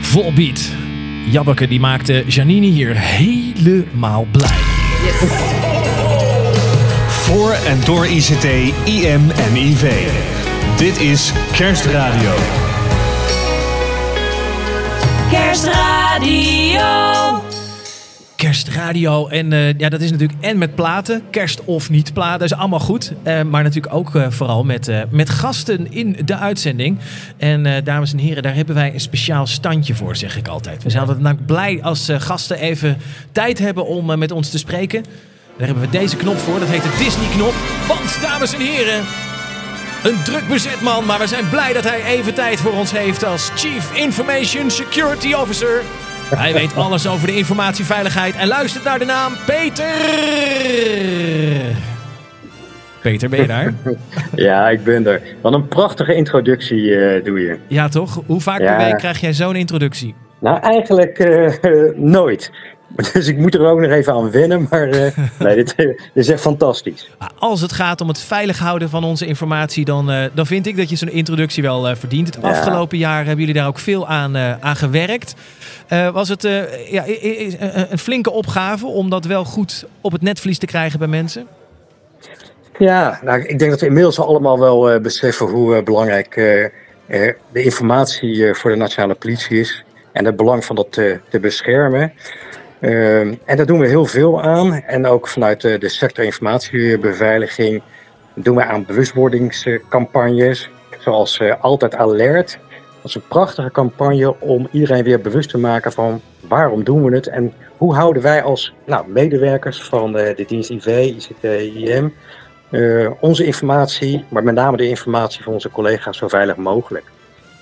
Speaker 3: Volbeat. Jabbeke die maakte Janine hier helemaal blij.
Speaker 1: Voor en door ICT, IM en IV. Dit is Kerstradio.
Speaker 13: Kerstradio.
Speaker 3: Kerstradio. En eh, ja, dat is natuurlijk en met platen. Kerst of niet platen. Dat is allemaal goed. Eh, maar natuurlijk ook eh, vooral met, met gasten in de uitzending. En dames en heren, daar hebben wij een speciaal standje voor, zeg ik altijd. We zijn altijd blij als gasten even tijd hebben om met ons te spreken. Daar hebben we deze knop voor. Dat heet de Disney-knop. Want, dames en heren, een druk bezet man. Maar we zijn blij dat hij even tijd voor ons heeft als Chief Information Security Officer. Hij weet alles over de informatieveiligheid en luistert naar de naam Peter. Peter, ben je daar?
Speaker 13: Ja, ik ben er. Wat een prachtige introductie eh, doe je.
Speaker 3: Ja, toch? Hoe vaak
Speaker 13: Ja.
Speaker 3: per week krijg jij zo'n introductie?
Speaker 13: Nou, eigenlijk eh, nooit. Dus ik moet er ook nog even aan wennen. Maar eh, nee, dit, dit is echt fantastisch.
Speaker 3: Als het gaat om het veilig houden van onze informatie, dan, eh, dan vind ik dat je zo'n introductie wel eh, verdient. Het
Speaker 13: Ja.
Speaker 3: afgelopen jaar hebben jullie daar ook veel aan, eh, aan gewerkt. Eh, was het eh, ja, een flinke opgave om dat wel goed op het netvlies te krijgen bij mensen?
Speaker 13: Ja, nou, ik denk dat we inmiddels allemaal wel eh, beseffen hoe eh, belangrijk eh, eh, de informatie eh, voor de nationale politie is. En het belang van dat te beschermen. Ehm, en daar doen we heel veel aan. En ook vanuit de sector informatiebeveiliging doen we aan bewustwordingscampagnes. Zoals eh, Altijd Alert. Dat is een prachtige campagne om iedereen weer bewust te maken van waarom doen we het. En hoe houden wij als nou, medewerkers van eh, de dienst IV, ICT, IM... eh, onze informatie, maar met name de informatie van onze collega's zo veilig mogelijk.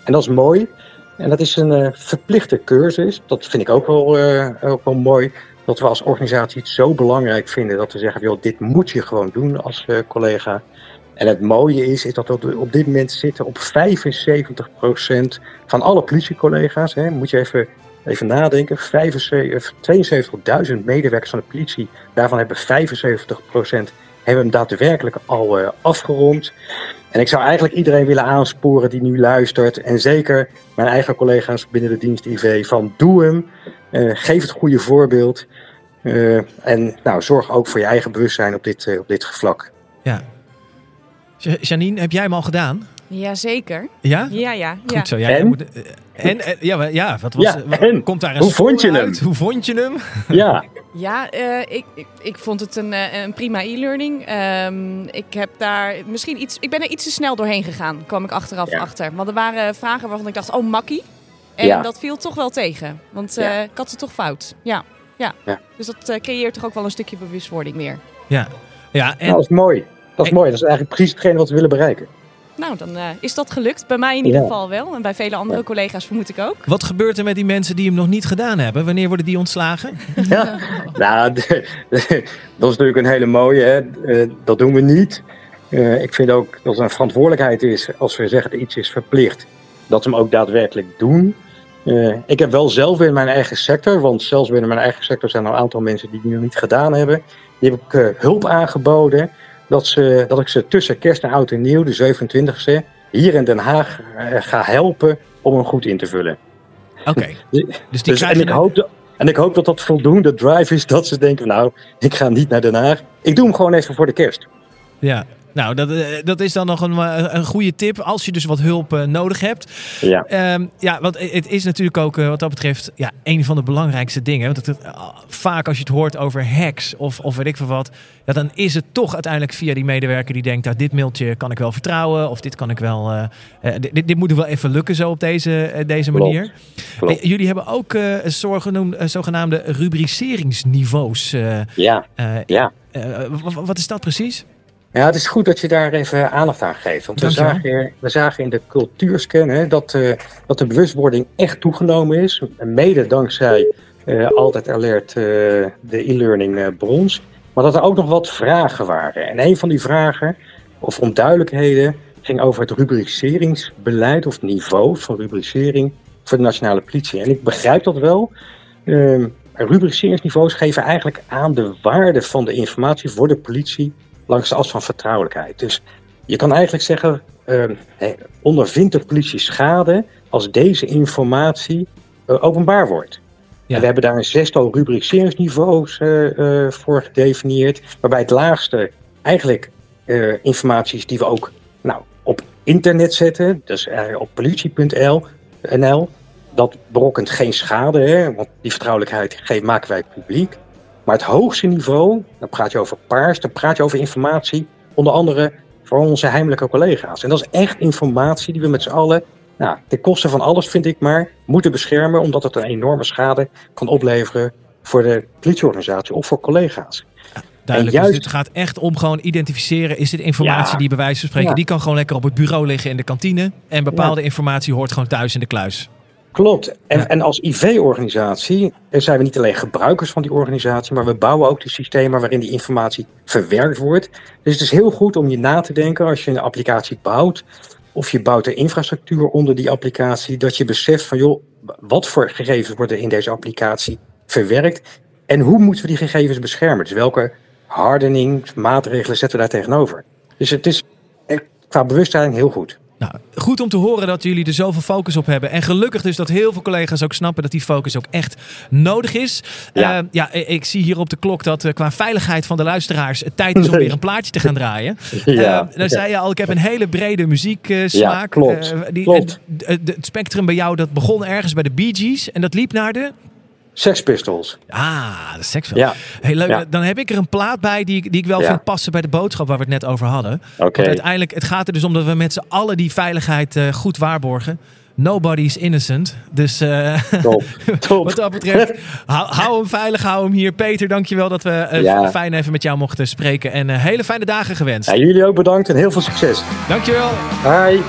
Speaker 13: En dat is mooi. En dat is een eh, verplichte cursus. Dat vind ik ook wel, eh, ook wel mooi. Dat we als organisatie het zo belangrijk vinden dat we zeggen: joh, dit moet je gewoon doen als eh, collega. En het mooie is, is dat we op dit moment zitten op 75% van alle politiecollega's. Hè, moet je even, even nadenken. 75 72.000 medewerkers van de politie. Daarvan hebben 75% hebben hem daadwerkelijk al eh, afgerond. En ik zou eigenlijk iedereen willen aansporen die nu luistert. En zeker mijn eigen collega's binnen de dienst IV. Van doe hem. eh, geef het goede voorbeeld. eh, en nou, zorg ook voor je eigen bewustzijn op dit, eh, op dit vlak.
Speaker 3: Ja- Janine, heb jij hem al gedaan?
Speaker 5: Jazeker.
Speaker 3: Ja?
Speaker 5: Ja, ja. ja.
Speaker 3: Goed zo. Ja, jij
Speaker 13: En?
Speaker 3: moet, eh, en, en- ja, ja, wat was,
Speaker 13: Ja,
Speaker 3: wat-
Speaker 13: en?
Speaker 3: komt daar een
Speaker 13: Hoe vond je hem?
Speaker 3: Hoe vond je hem?
Speaker 13: Ja,
Speaker 5: Ja, eh, ik, ik, ik vond het een, eh, een prima e-learning. Ehm, ik heb daar misschien iets. Ik ben er iets te snel doorheen gegaan, kwam ik achteraf
Speaker 13: Ja.
Speaker 5: achter. Want er waren vragen waarvan ik dacht, oh makkie. En
Speaker 13: Ja.
Speaker 5: dat viel toch wel tegen. Want
Speaker 13: Ja.
Speaker 5: eh, ik had ze toch fout. Ja. Ja.
Speaker 13: Ja.
Speaker 5: Dus dat eh, creëert toch ook wel een stukje bewustwording meer.
Speaker 3: Ja. Ja, en
Speaker 13: nou, dat is mooi. Dat is
Speaker 3: En-
Speaker 13: mooi. Dat is eigenlijk precies hetgeen wat we willen bereiken.
Speaker 5: Nou, dan eh, is dat gelukt. Bij mij in ieder
Speaker 13: Ja.
Speaker 5: geval wel. En bij vele andere collega's vermoed ik ook.
Speaker 3: wat gebeurt er met die mensen die hem nog niet gedaan hebben? Wanneer worden die ontslagen?
Speaker 13: Ja, nou, dat is natuurlijk een hele mooie. Hè. Eh, dat doen we niet. Eh, ik vind ook dat het een verantwoordelijkheid is als we zeggen dat iets is verplicht, dat we hem ook daadwerkelijk doen. Eh, ik heb wel zelf in mijn eigen sector, want zelfs binnen mijn eigen sector zijn er een aantal mensen die die nog niet gedaan hebben. Die heb ik eh, hulp aangeboden dat, ze, dat ik ze tussen kerst en oud en nieuw, de 27e, hier in Den Haag eh, ga helpen om hem goed in te vullen.
Speaker 3: Oké. Dus die
Speaker 13: Dus, en, ik hoop dat, en ik hoop dat dat voldoende drive is dat ze denken, nou, ik ga niet naar Den Haag. Ik doe hem gewoon even voor de kerst.
Speaker 3: Ja. Nou, dat, eh, dat is dan nog een, eh, een goede tip als je dus wat hulp eh, nodig hebt.
Speaker 13: Ja.
Speaker 3: Ehm, ja, want het is natuurlijk ook wat dat betreft ja, een van de belangrijkste dingen. Want het, eh, vaak als je het hoort over hacks of, of weet ik veel wat, ja, dan is het toch uiteindelijk via die medewerker die denkt, nou, dit mailtje kan ik wel vertrouwen of dit kan ik wel, dit, dit moet er wel even lukken zo op deze, deze manier.
Speaker 13: Klopt.
Speaker 3: Jullie hebben ook een zogenoem- eh, zogenaamde rubriceringsniveaus.
Speaker 13: Ja. Ja.
Speaker 3: wat is dat precies?
Speaker 13: Ja, het is goed dat je daar even aandacht aan geeft. Want we zagen, we zagen in de cultuurscan hè, dat, eh, dat de bewustwording echt toegenomen is. Mede dankzij eh, Altijd Alert, eh, de e-learning brons. Maar dat er ook nog wat vragen waren. En een van die vragen, of onduidelijkheden, ging over het rubriceringsbeleid of niveau van rubricering voor de nationale politie. En ik begrijp dat wel. Ehm, rubriceringsniveaus geven eigenlijk aan de waarde van de informatie voor de politie langs de as van vertrouwelijkheid. Dus je kan eigenlijk zeggen, ehm, ondervindt de politie schade als deze informatie eh, openbaar wordt?
Speaker 3: Ja.
Speaker 13: En we hebben daar een zestal rubriceringsniveaus eh, eh, voor gedefinieerd, waarbij het laagste eigenlijk informatie is die we ook nou, op internet zetten, dus op politie.nl. Dat berokkent geen schade, hè, want die vertrouwelijkheid maken wij publiek. Maar het hoogste niveau, dan praat je over paars, dan praat je over informatie, onder andere voor onze heimelijke collega's. En dat is echt informatie die we met z'n allen, nou, ten koste van alles vind ik maar, moeten beschermen, omdat het een enorme schade kan opleveren voor de politieorganisatie of voor collega's.
Speaker 3: Duidelijk.
Speaker 14: En
Speaker 3: Dus
Speaker 14: juist-
Speaker 3: het gaat echt om gewoon identificeren. Is dit informatie
Speaker 14: Ja.
Speaker 3: die bij wijze van spreken...
Speaker 14: Ja.
Speaker 3: die kan gewoon lekker op het bureau liggen in de kantine. En bepaalde informatie hoort gewoon thuis in de kluis.
Speaker 14: Klopt. En, en als IV-organisatie eh, zijn we niet alleen gebruikers van die organisatie, maar we bouwen ook de systemen waarin die informatie verwerkt wordt. Dus het is heel goed om je na te denken als je een applicatie bouwt, of je bouwt de infrastructuur onder die applicatie, dat je beseft van joh, wat voor gegevens worden in deze applicatie verwerkt en hoe moeten we die gegevens beschermen? Dus welke hardeningsmaatregelen zetten we daar tegenover? Dus het is qua bewustzijn heel goed.
Speaker 3: Nou, goed om te horen dat jullie er zoveel focus op hebben. En gelukkig dus dat heel veel collega's ook snappen dat die focus ook echt nodig is.
Speaker 14: Ja.
Speaker 3: Eh, ja, ik zie hier op de klok dat eh, qua veiligheid van de luisteraars het tijd is om weer een plaatje te gaan draaien.
Speaker 14: Ja.
Speaker 3: Eh, dan zei je al, ik heb een hele brede muzieksmaak.
Speaker 14: Ja, klopt.
Speaker 3: die,
Speaker 14: Klopt.
Speaker 3: eh, het spectrum bij jou dat begon ergens bij de Bee Gees en dat liep naar de...
Speaker 14: Sex Pistols.
Speaker 3: Ah, de seksfilm.
Speaker 14: Ja.
Speaker 3: Heel leuk.
Speaker 14: Ja.
Speaker 3: Dan heb ik er een plaat bij die, ik- die ik wel
Speaker 14: Ja.
Speaker 3: vind passen bij de boodschap waar we het net over hadden.
Speaker 14: Oké.
Speaker 3: Want uiteindelijk, het gaat er dus om dat we met z'n allen die veiligheid eh, goed waarborgen. Nobody's innocent. Dus eh,
Speaker 14: Top. Top.
Speaker 3: wat dat betreft, hou, hou hem veilig, hou hem hier. Peter, dankjewel dat we eh,
Speaker 14: Ja.
Speaker 3: fijn even met jou mochten spreken. En hele fijne dagen gewenst.
Speaker 14: Ja, jullie ook bedankt en heel veel succes.
Speaker 3: Dankjewel.
Speaker 14: Bye.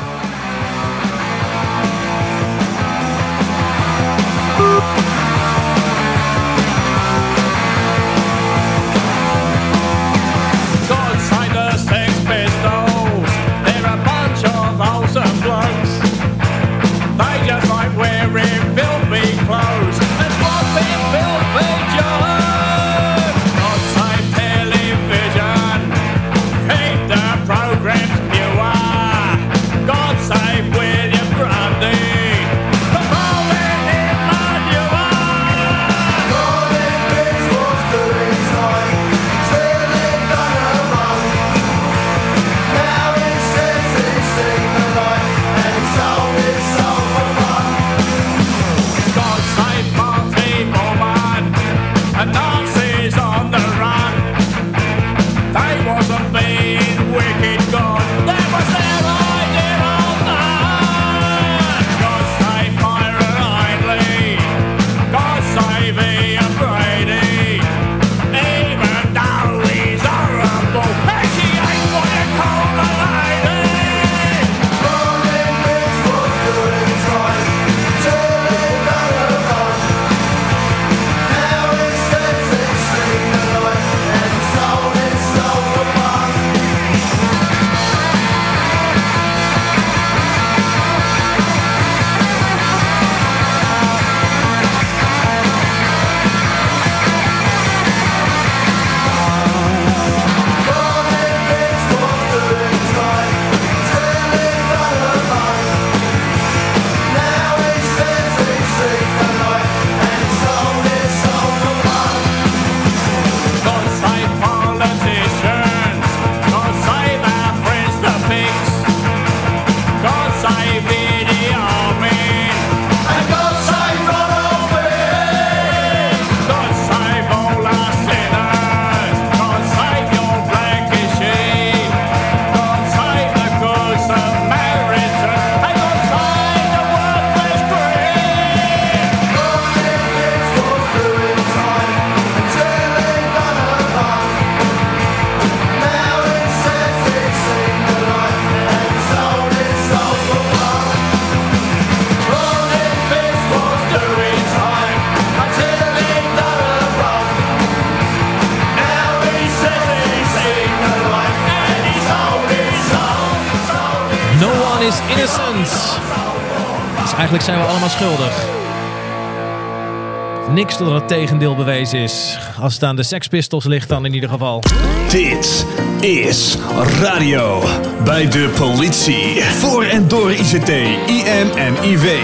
Speaker 3: Tot het tegendeel bewezen is. Als het aan de Sex Pistols ligt dan in ieder geval.
Speaker 1: Dit is radio bij de politie. Voor en door ICT, IM en IV.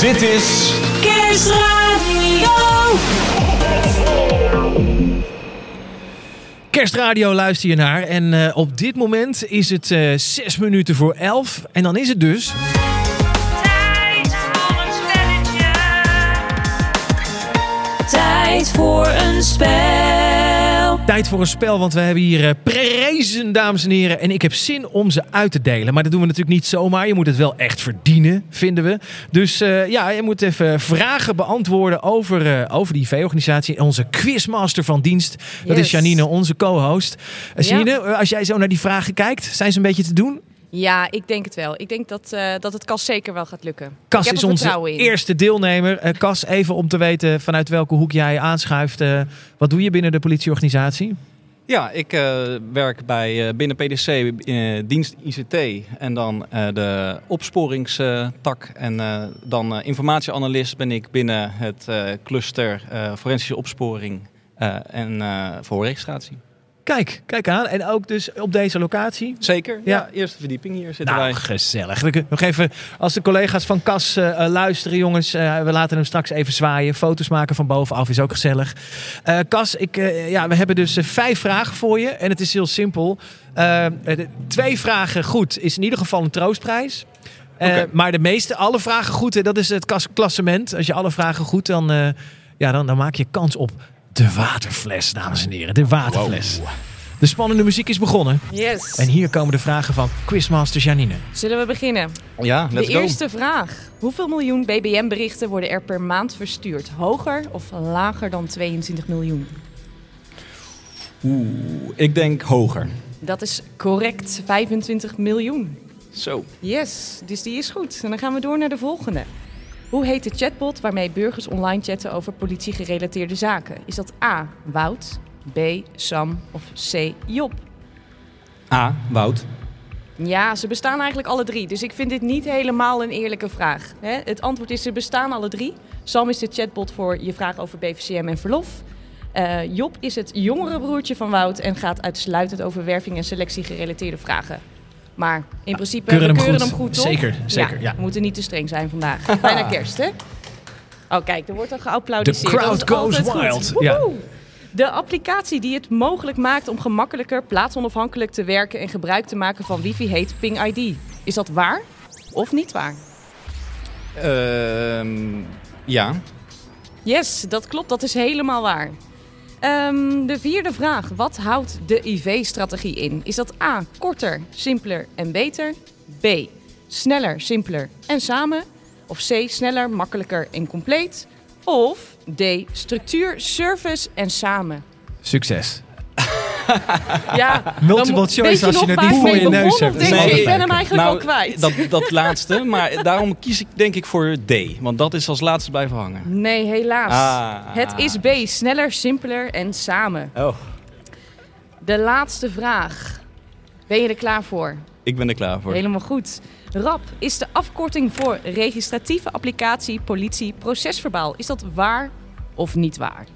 Speaker 1: Dit is
Speaker 15: Kerstradio.
Speaker 3: Kerstradio luister je naar. En eh, op dit moment is het eh zes minuten voor elf. En dan is het dus...
Speaker 15: Tijd voor een spel.
Speaker 3: Tijd voor een spel, want we hebben hier eh, prijzen, dames en heren. En ik heb zin om ze uit te delen. Maar dat doen we natuurlijk niet zomaar. Je moet het wel echt verdienen, vinden we. Dus eh, ja, je moet even vragen beantwoorden over, eh, over die IV-organisatie. Onze quizmaster van dienst, dat is. Janine, onze co-host.
Speaker 5: Ja.
Speaker 3: Janine, als jij zo naar die vragen kijkt, zijn ze een beetje te doen?
Speaker 5: Ja, ik denk het wel. Ik denk dat, eh, dat het Cas zeker wel gaat lukken.
Speaker 3: Cas is onze
Speaker 5: in.
Speaker 3: eerste deelnemer. Eh, Cas, even om te weten vanuit welke hoek jij aanschuift. eh, wat doe je binnen de politieorganisatie?
Speaker 16: Ja, ik eh, werk bij, eh, binnen PDC eh, dienst ICT en dan eh, de opsporingstak. en eh, dan eh, informatieanalist ben ik binnen het eh, cluster eh, forensische opsporing eh, en eh voorregistratie.
Speaker 3: Kijk, kijk aan. En ook dus op deze locatie.
Speaker 16: Zeker, ja. Eerste verdieping hier zitten
Speaker 3: nou,
Speaker 16: wij.
Speaker 3: gezellig. We kunnen nog even, als de collega's van Cas eh, eh, luisteren, jongens, eh, we laten hem straks even zwaaien. Foto's maken van bovenaf is ook gezellig. Eh Cas, ik, ja, we hebben dus vijf vragen voor je. En het is heel simpel. De- twee vragen goed is in ieder geval een troostprijs. Maar de meeste, alle vragen goed, hè, dat is het klassement. Als je alle vragen goed, dan, ja, dan, dan maak je kans op de waterfles, dames en heren. De waterfles. De spannende muziek is begonnen.
Speaker 5: Yes.
Speaker 3: En hier komen de vragen van Quizmaster Janine.
Speaker 5: Zullen we beginnen?
Speaker 16: Ja, let's
Speaker 5: de
Speaker 16: go.
Speaker 5: eerste vraag. Hoeveel miljoen BBM-berichten worden er per maand verstuurd? Hoger of lager dan 22 miljoen?
Speaker 16: Oeh, ik denk hoger.
Speaker 5: Dat is correct, 25 miljoen.
Speaker 16: Zo.
Speaker 5: Yes, dus die is goed. En dan gaan we door naar de volgende. Hoe heet de chatbot waarmee burgers online chatten over politiegerelateerde zaken? Is dat A. Wout, B. Sam of C. Job?
Speaker 16: A, Wout.
Speaker 5: Ja, ze bestaan eigenlijk alle drie. Dus ik vind dit niet helemaal een eerlijke vraag. Het antwoord is, ze bestaan alle drie. Sam is de chatbot voor je vraag over BVCM en verlof. Eh, Job is het jongere broertje van Wout en gaat uitsluitend over werving en selectie gerelateerde vragen. Maar in principe
Speaker 3: keuren
Speaker 5: we
Speaker 3: hem
Speaker 5: keuren
Speaker 3: goed.
Speaker 5: hem goed, toch?
Speaker 3: Zeker, zeker, ja.
Speaker 5: We moeten niet te streng zijn vandaag. Bijna kerst, hè? Oh, kijk, er wordt al geapplaudiseerd.
Speaker 3: The crowd goes
Speaker 5: goed.
Speaker 3: wild.
Speaker 5: Woehoe! De applicatie die het mogelijk maakt om gemakkelijker, plaatsonafhankelijk te werken en gebruik te maken van wifi heet Ping ID. Is dat waar of niet waar?
Speaker 16: Ehm, ja.
Speaker 5: Yes, dat klopt. Dat is helemaal waar. Ehm, de vierde vraag. Wat houdt de IV-strategie in? Is dat A. Korter, simpeler en beter? B. Sneller, simpeler en samen? Of C. Sneller, makkelijker en compleet? Of D. Structuur, service en samen?
Speaker 3: Succes.
Speaker 5: Ja,
Speaker 3: Multiple
Speaker 5: dan
Speaker 3: choice als je het niet voor je neus hebt.
Speaker 5: Denk
Speaker 3: Nee,
Speaker 5: je, ik ben hem eigenlijk
Speaker 16: Nou,
Speaker 5: al kwijt.
Speaker 16: Dat, dat laatste, maar daarom kies ik denk ik voor D. Want dat is als laatste blijven hangen.
Speaker 5: Nee, helaas.
Speaker 16: Ah.
Speaker 5: Het is B. Sneller, simpeler en samen.
Speaker 16: Oh,
Speaker 5: De laatste vraag. Ben je er klaar voor?
Speaker 16: ik ben er klaar voor.
Speaker 5: Helemaal goed. RAP is de afkorting voor registratieve applicatie politie procesverbaal. Is dat waar of niet waar?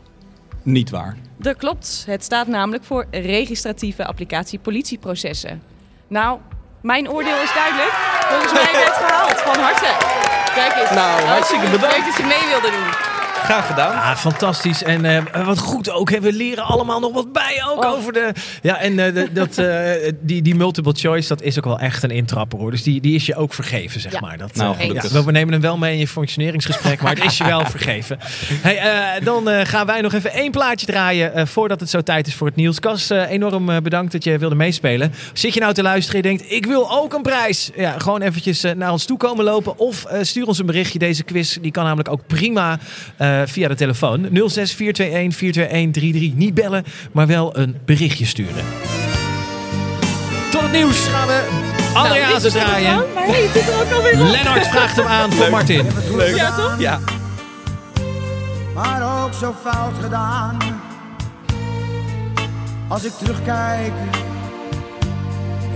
Speaker 16: Niet waar.
Speaker 5: Dat klopt. Het staat namelijk voor registratieve applicatie politieprocessen. Nou, mijn oordeel is duidelijk. Volgens mij werd het gehaald. Van harte. Kijk eens.
Speaker 16: Nou, hartstikke bedankt.
Speaker 5: Leuk dat je mee wilde doen.
Speaker 16: Graag gedaan.
Speaker 3: Ah, fantastisch. En eh, wat goed ook. Hè. We leren allemaal nog wat bij ook
Speaker 5: Oh.
Speaker 3: over de... Ja, en eh, de- dat, eh, die, die multiple choice, dat is ook wel echt een intrapper hoor. Dus die, die is je ook vergeven, zeg
Speaker 5: Ja.
Speaker 3: maar. Dat,
Speaker 16: Nou, gelukkig.
Speaker 3: ja, we nemen hem wel mee in je functioneringsgesprek, maar het is je wel vergeven. Hey, eh, dan eh, gaan wij nog even één plaatje draaien eh, voordat het zo tijd is voor het nieuws. Kas, enorm bedankt dat je wilde meespelen. Zit je nou te luisteren en je denkt, ik wil ook een prijs. Ja, gewoon eventjes naar ons toe komen lopen of eh, stuur ons een berichtje. Deze quiz die kan namelijk ook prima eh, via de telefoon. 06 421 421 Niet bellen, maar wel een berichtje sturen. Tot het nieuws gaan we Andrea
Speaker 5: Nou,
Speaker 3: draaien.
Speaker 5: Maar zit er ook alweer op.
Speaker 3: Lennart vraagt hem aan voor Martin.
Speaker 16: Leuk.
Speaker 5: Ja, toch?
Speaker 16: Ja.
Speaker 12: maar ook zo fout gedaan. Als ik terugkijk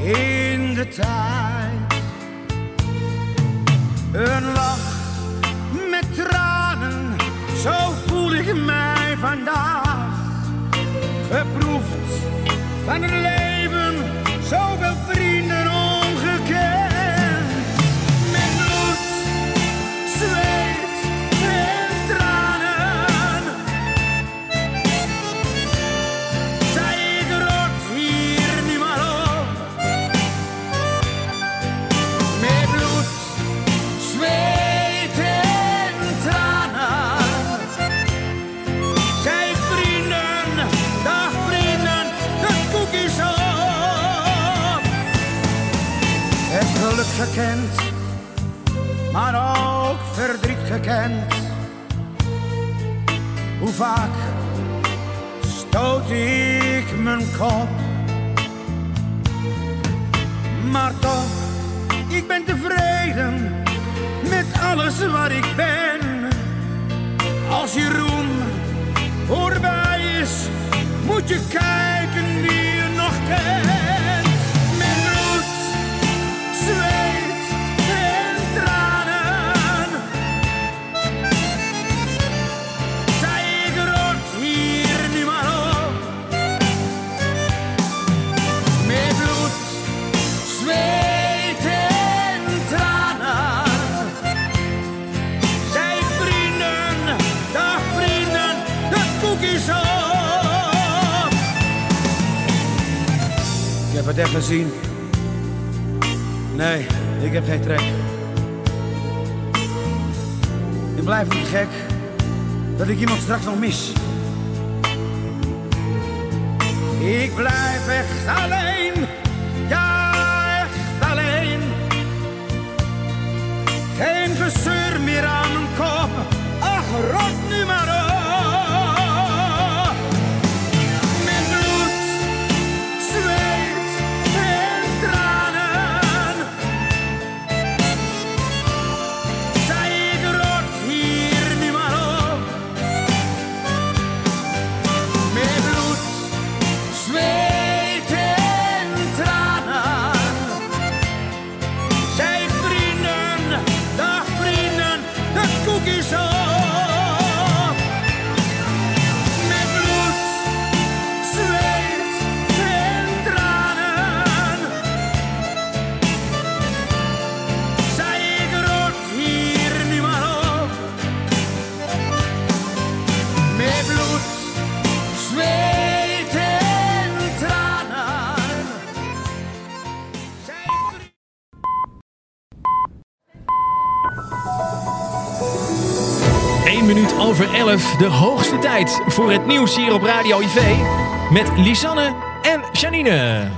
Speaker 12: in de tijd, een lach met tranen, zo voel ik mij vandaag. Geproefd van het leven, zoveel vrienden
Speaker 3: over 11, de hoogste tijd voor het nieuws hier op Radio IV. Met Lisanne en Janine.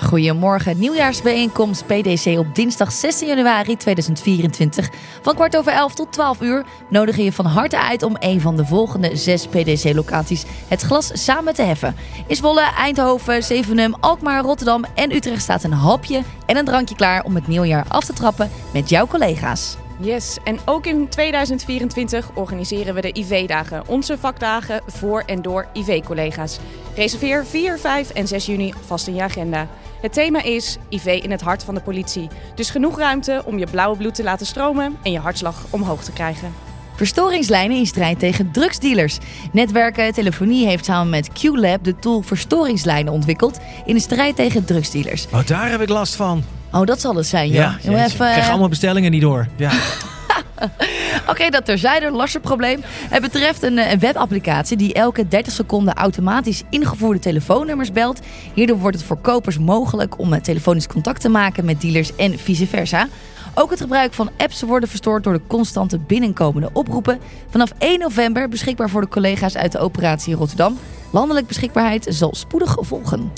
Speaker 4: Goedemorgen, nieuwjaarsbijeenkomst PDC op dinsdag 16 januari 2024. Van kwart over 11 tot 12 uur nodigen je van harte uit om een van de volgende zes PDC-locaties het glas samen te heffen. In Zwolle, Eindhoven, Zevenum, Alkmaar, Rotterdam en Utrecht staat een hapje en een drankje klaar om het nieuwjaar af te trappen met jouw collega's.
Speaker 5: Yes, en ook in 2024 organiseren we de IV-dagen, onze vakdagen voor en door IV-collega's. Reserveer 4, 5 en 6 juni vast in je agenda. Het thema is IV in het hart van de politie. Dus genoeg ruimte om je blauwe bloed te laten stromen en je hartslag omhoog te krijgen.
Speaker 4: Verstoringslijnen in strijd tegen drugsdealers. Netwerken Telefonie heeft samen met QLab de tool Verstoringslijnen ontwikkeld in de strijd tegen drugsdealers.
Speaker 3: Oh, daar heb ik last van.
Speaker 4: Oh, dat zal het zijn, ja. Even,
Speaker 3: ik krijg allemaal bestellingen niet door. Ja.
Speaker 4: Oké, dat terzijde, lasterprobleem. Het betreft een, eh, een webapplicatie die elke 30 seconden automatisch ingevoerde telefoonnummers belt. Hierdoor wordt het voor kopers mogelijk om eh, telefonisch contact te maken met dealers en vice versa. Ook het gebruik van apps worden verstoord door de constante binnenkomende oproepen. Vanaf 1 november beschikbaar voor de collega's uit de operatie Rotterdam. Landelijk beschikbaarheid zal spoedig volgen.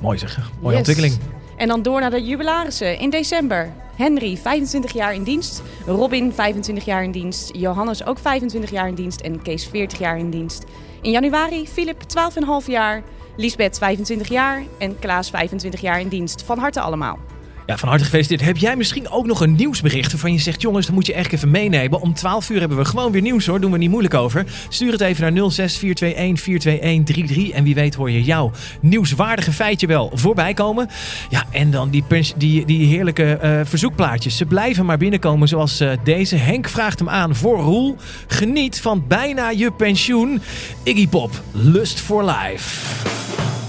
Speaker 3: Mooi zeg. Mooie
Speaker 5: Yes.
Speaker 3: ontwikkeling.
Speaker 5: En dan door naar de jubilarissen in december. Henry, 25 jaar in dienst. Robin, 25 jaar in dienst. Johannes, ook 25 jaar in dienst. En Kees, 40 jaar in dienst. In januari, Philip, 12,5 jaar. Lisbeth, 25 jaar. En Klaas, 25 jaar in dienst. Van harte allemaal.
Speaker 3: Ja, van harte gefeliciteerd. Heb jij misschien ook nog een nieuwsbericht waarvan je zegt... jongens, dat moet je echt even meenemen. Om 12 uur hebben we gewoon weer nieuws hoor. Doen we niet moeilijk over. Stuur het even naar 06-421-421-33. En wie weet hoor je jouw nieuwswaardige feitje wel voorbij komen. Ja, en dan die, die, die heerlijke eh, verzoekplaatjes. Ze blijven maar binnenkomen zoals eh, deze. Henk vraagt hem aan voor Roel. Geniet van bijna je pensioen. Iggy Pop, Lust for Life.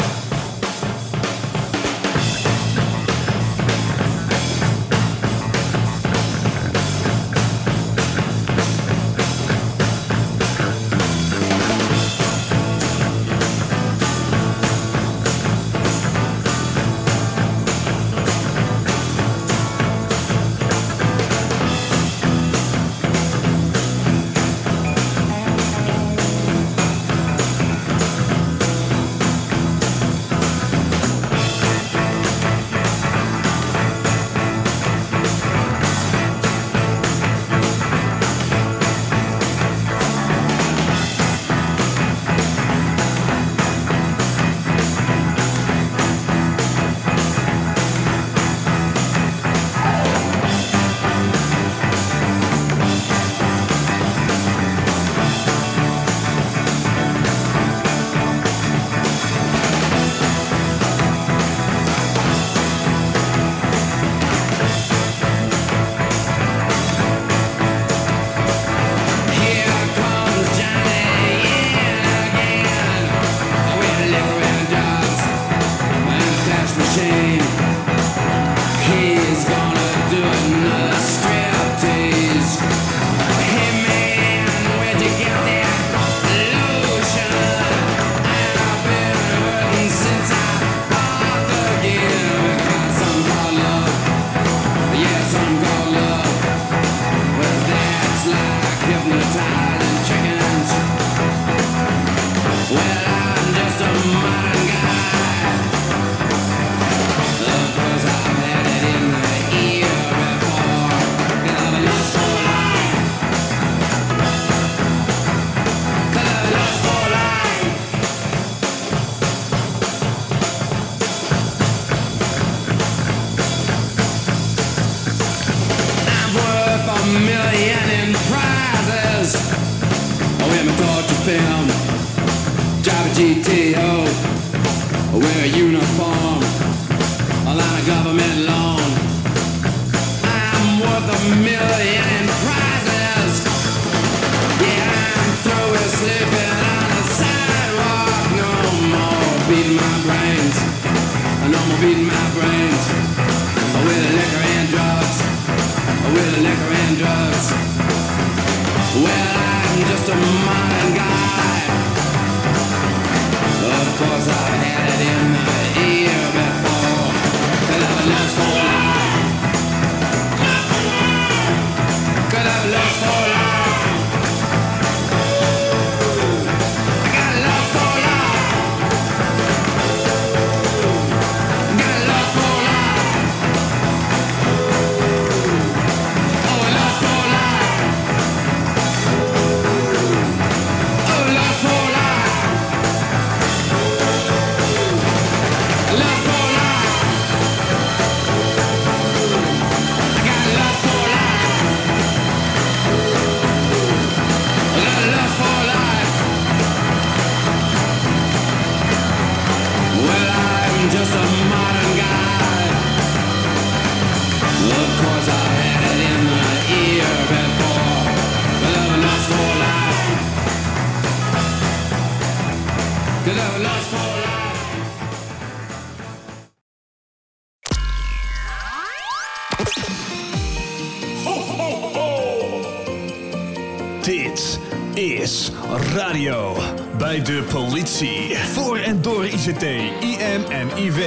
Speaker 1: Politie. Voor en door ICT, IM en IW.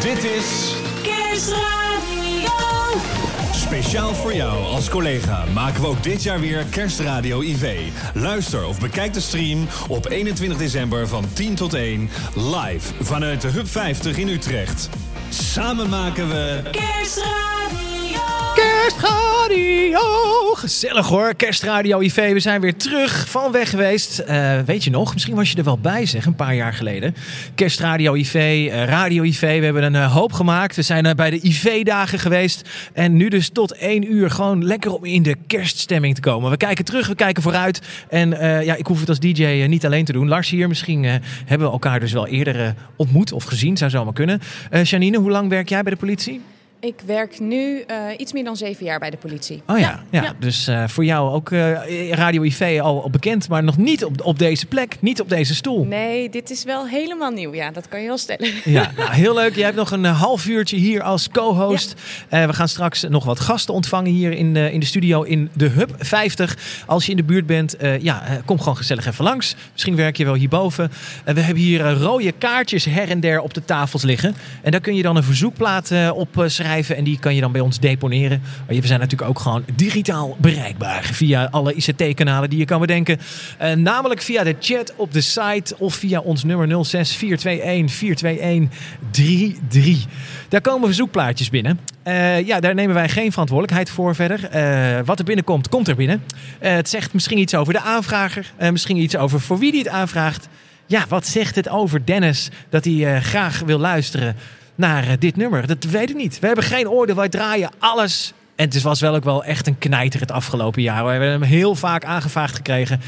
Speaker 1: Dit is
Speaker 15: Kerstradio.
Speaker 1: speciaal voor jou als collega. Maken we ook dit jaar weer Kerstradio IV. Luister of bekijk de stream op 21 december van 10 tot 1 live vanuit de Hub 50 in Utrecht. Samen maken we
Speaker 15: Kerstradio.
Speaker 3: Kerstradio! Gezellig hoor, Kerstradio IV. We zijn weer terug van weg geweest. Eh, weet je nog, misschien was je er wel bij zeg, een paar jaar geleden. Kerstradio IV, eh, Radio IV. We hebben een eh, hoop gemaakt. We zijn bij de IV-dagen geweest. En nu dus tot één uur gewoon lekker om in de kerststemming te komen. We kijken terug, we kijken vooruit. En ja, ik hoef het als DJ niet alleen te doen. Lars hier, misschien hebben we elkaar dus wel eerder ontmoet of gezien. Zou zomaar kunnen. Janine, hoe lang werk jij bij de politie?
Speaker 5: Ik werk nu eh, iets meer dan zeven jaar bij de politie.
Speaker 3: Oh ja, ja, dus eh, voor jou ook eh, Radio IV al, al bekend, maar nog niet op, op deze plek, niet op deze stoel.
Speaker 5: Nee, dit is wel helemaal nieuw. Ja, dat kan je wel stellen.
Speaker 3: Ja, nou, heel leuk. Jij hebt nog een half uurtje hier als co-host. We gaan straks nog wat gasten ontvangen hier in, in de studio in de Hub 50. Als je in de buurt bent, ja, kom gewoon gezellig even langs. Misschien werk je wel hierboven. We hebben hier rode kaartjes her en der op de tafels liggen. En daar kun je dan een verzoekplaat op eh, en die kan je dan bij ons deponeren. We zijn natuurlijk ook gewoon digitaal bereikbaar via alle ICT-kanalen die je kan bedenken. Eh, namelijk via de chat op de site of via ons nummer 06 421 421 33. Daar komen verzoekplaatjes binnen. Eh, ja, daar nemen wij geen verantwoordelijkheid voor verder. Eh, wat er binnenkomt, komt er binnen. Het zegt misschien iets over de aanvrager. misschien iets over voor wie die het aanvraagt. Ja, wat zegt het over Dennis dat hij graag wil luisteren naar eh, dit nummer? Dat weet ik niet. We hebben geen oordeel. Wij draaien alles. En het was wel ook wel echt een knijter het afgelopen jaar. We hebben hem heel vaak aangevraagd gekregen.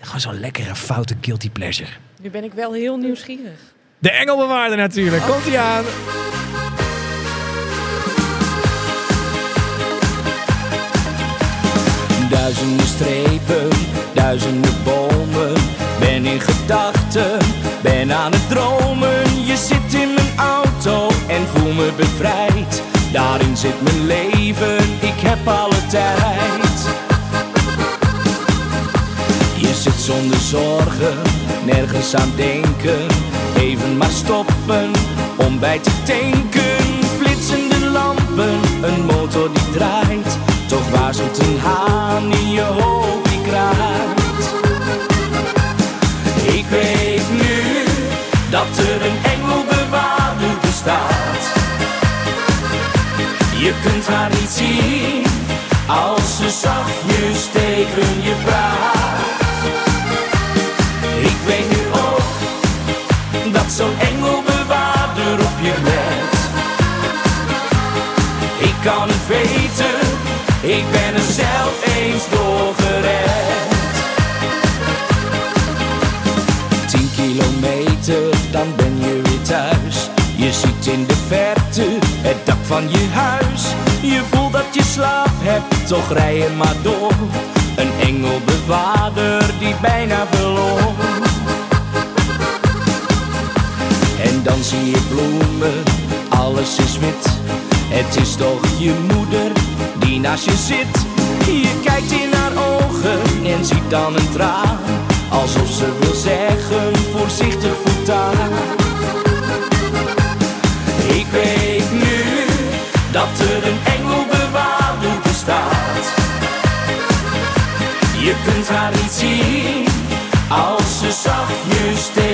Speaker 3: Gewoon zo'n lekkere, foute guilty pleasure.
Speaker 5: Nu ben ik wel heel nieuwsgierig.
Speaker 3: De Engelbewaarder natuurlijk. Komt hij aan.
Speaker 17: Duizenden strepen, duizenden bomen. Ben in gedachten, ben aan het dromen. Je zit in mijn en voel me bevrijd. Daarin zit mijn leven, ik heb alle tijd. Je zit zonder zorgen, nergens aan denken. Even maar stoppen om bij te tanken. Flitsende lampen, een motor die draait. Toch waarschuwt een haan in je hoofd die kraait. Ik weet nu dat er een Je kunt haar niet zien als ze zachtjes tegen je praat. Ik weet nu ook dat zo'n engelbewaarder op je let. Ik kan het weten, ik ben er zelf eens door in de verte het dak van je huis. Je voelt dat je slaap hebt, toch rij je maar door. Een engelbewaarder die bijna verloor. En dan zie je bloemen, alles is wit. Het is toch je moeder die naast je zit. Je kijkt in haar ogen en ziet dan een traan. Alsof ze wil zeggen, voorzichtig voortaan. Als ze zachtjes tegen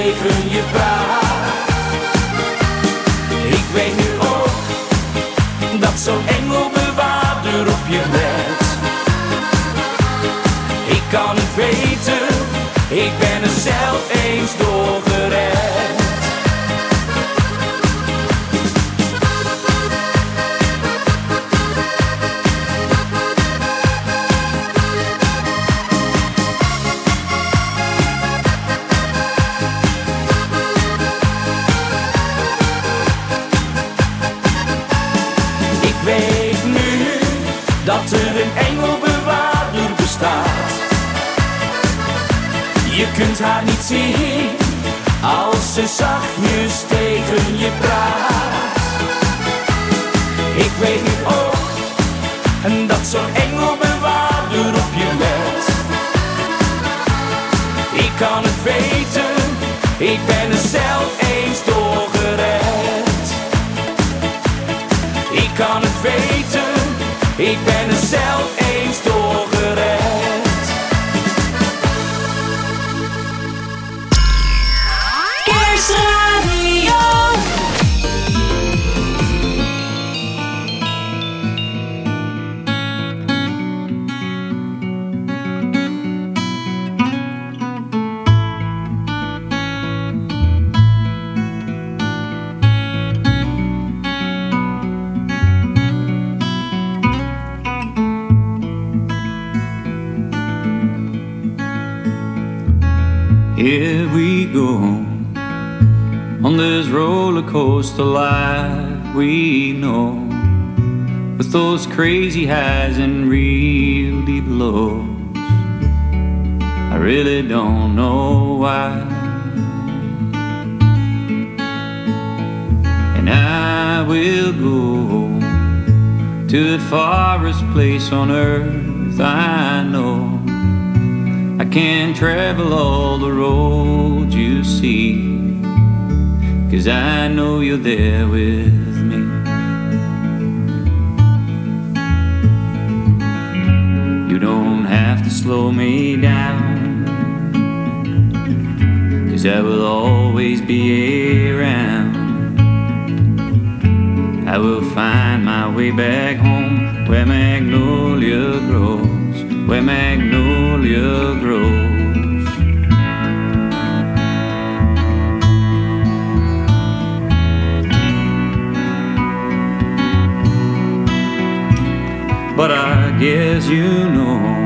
Speaker 2: crazy highs and real deep lows. I really don't know why. And I will go to the farthest place on earth I know. I can travel all the roads you see. Cause I know you're there with slow me down. Cause I will always be around. I will find my way back home where magnolia grows, where magnolia grows. But I guess you know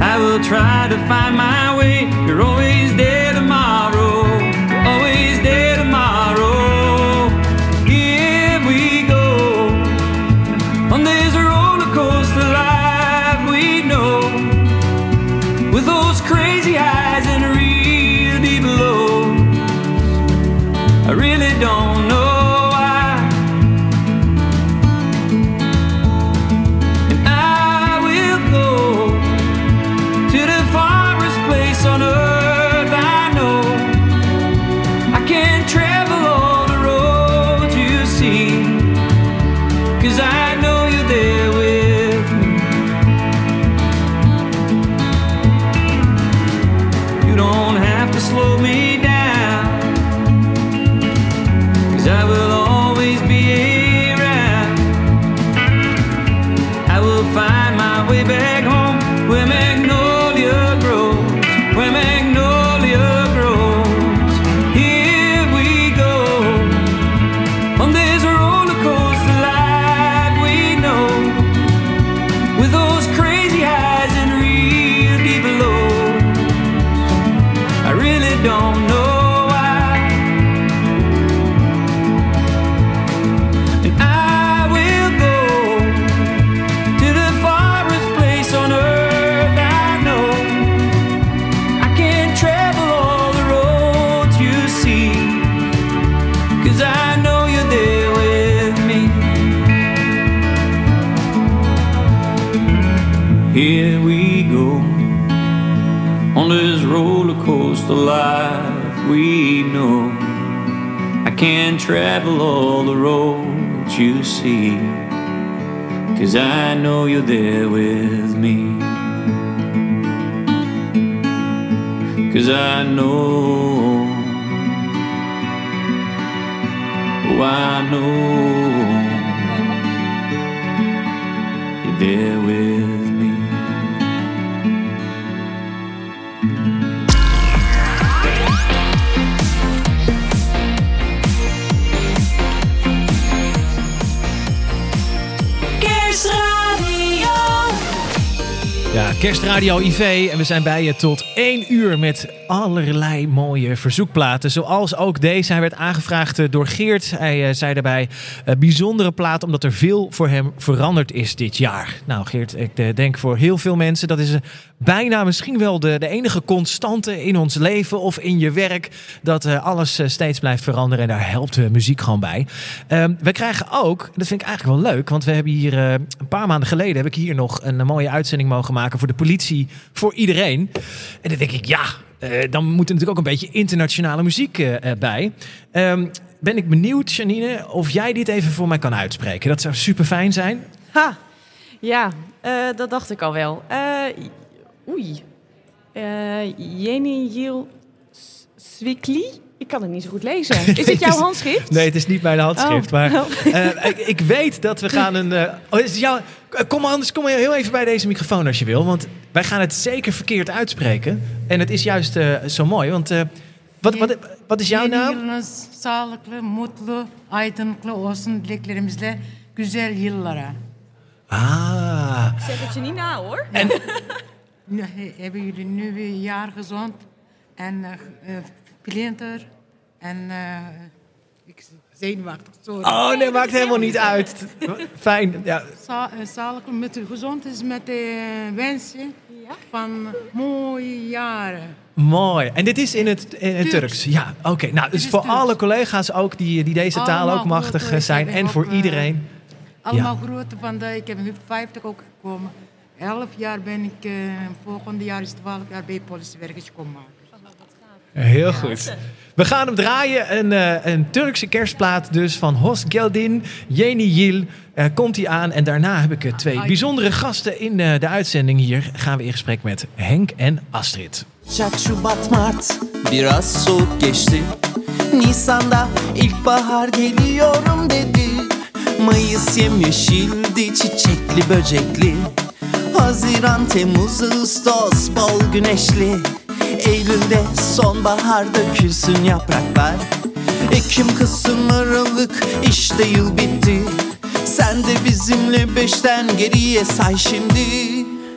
Speaker 2: I will try to find my way. You're always there all the roads you see, cause I know you're there with me.
Speaker 18: Cause I know, oh, I know
Speaker 15: Kerstradio
Speaker 3: IV en we zijn bij je tot 1 uur met allerlei mooie verzoekplaten. Zoals ook deze. Hij werd aangevraagd eh, door Geert. Hij eh, zei daarbij, eh, bijzondere plaat omdat er veel voor hem veranderd is dit jaar. Nou Geert, ik denk voor heel veel mensen dat is bijna misschien wel de, de enige constante in ons leven of in je werk. Dat alles steeds blijft veranderen en daar helpt muziek gewoon bij. Ehm, we krijgen ook, dat vind ik eigenlijk wel leuk, want we hebben hier een paar maanden geleden heb ik hier nog een, mooie uitzending mogen maken voor de politie, voor iedereen. En dan denk ik, ja, eh, dan moet er natuurlijk ook een beetje internationale muziek eh, eh, bij. Ehm, ben ik benieuwd, Janine, of jij dit even voor mij kan uitspreken. Dat zou super fijn zijn.
Speaker 5: Ha, ja, dat dacht ik al wel. Oei. Jenny Jill Swikli? Ik kan het niet zo goed lezen. Is dit
Speaker 3: Het
Speaker 5: jouw handschrift?
Speaker 3: Nee, het is niet mijn handschrift.
Speaker 5: Oh.
Speaker 3: Maar
Speaker 5: Oh.
Speaker 3: ik, ik weet dat we gaan een. oh, is het jouw, kom maar anders, kom maar heel even bij deze microfoon als je wil. Want wij gaan het zeker verkeerd uitspreken. En het is juist eh, zo mooi. Want eh, wat, wat, wat is jouw naam?
Speaker 19: yılınız sağlıklı, mutlu, aydınlıklı olsun dileklerimizle güzel yıllara.
Speaker 3: Ah.
Speaker 5: Ik zeg het je niet na hoor.
Speaker 19: En hebben jullie nu weer een jaar gezond en eh eh, plinter en eh zenuwachtig, sorry.
Speaker 3: Oh nee, maakt helemaal niet uit. Fijn. Ja.
Speaker 19: Eh, Zakelijk met u gezond is met de wensen van mooie jaren.
Speaker 3: Mooi. En dit is in het, in het Turks. Ja, oké. Nou, dus voor alle collega's ook die, die deze taal
Speaker 19: Allemaal
Speaker 3: ook machtig zijn. En voor
Speaker 19: eh,
Speaker 3: iedereen.
Speaker 19: Allemaal groeten van de, ik heb in 50 ook gekomen. Elf jaar ben ik, eh volgende jaar is 12 jaar bij politiewerkers komen maken.
Speaker 3: Heel goed. We gaan hem draaien. Een, eh, een Turkse kerstplaat dus van Hos Geldin, Yeni Yil. eh, komt hij aan. En daarna heb ik eh, twee bijzondere gasten in eh, de uitzending hier. Gaan we in gesprek met Henk en Astrid.
Speaker 20: Ocak, Şubat, Mart biraz soğuk geçti Nisan'da ilkbahar geliyorum dedi Mayıs yemyeşildi çiçekli böcekli Haziran, Temmuz, Ağustos bol güneşli Eylül'de sonbahar dökülsün yapraklar. Ekim, Kasım, Aralık işte yıl bitti. Sen de bizimle beşten geriye say şimdi.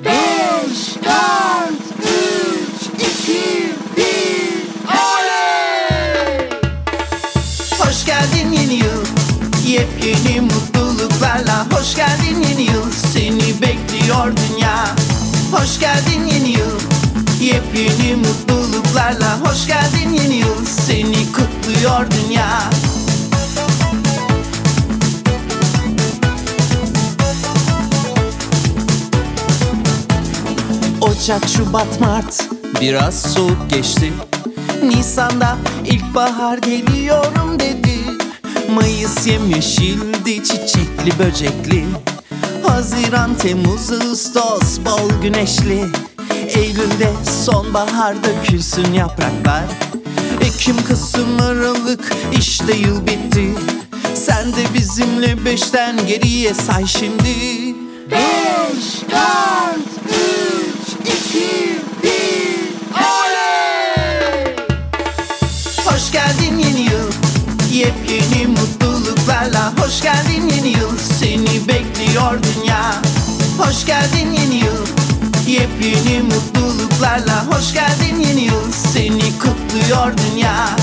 Speaker 20: Beş, dört, üç, iki, bir, oley! Hoş geldin yeni yıl. Yepyeni mutluluklarla Hoş geldin yeni yıl. Seni bekliyor dünya. Hoş geldin yeni yıl Yepyeni mutluluklarla Hoş geldin yeni yıl. Seni kutluyor dünya. Ocak, Şubat, Mart. Biraz soğuk geçti. Nisan'da ilkbahar geliyorum dedi. Mayıs yemyeşildi çiçekli böcekli. Haziran, Temmuz, Ağustos bol güneşli Eylül'de sonbahar dökülsün yapraklar. Ekim, Kasım, Aralık işte yıl bitti. Sen de bizimle beşten geriye say şimdi. Beş, dört, üç, iki, bir, oley! Hoş geldin yeni yıl. Yepyeni mutluluklarla Hoş geldin yeni yıl. Seni bekliyor dünya. Hoş geldin yeni yıl Yepyeni mutluluklarla Hoş geldin yeni yıl Seni kutluyor dünya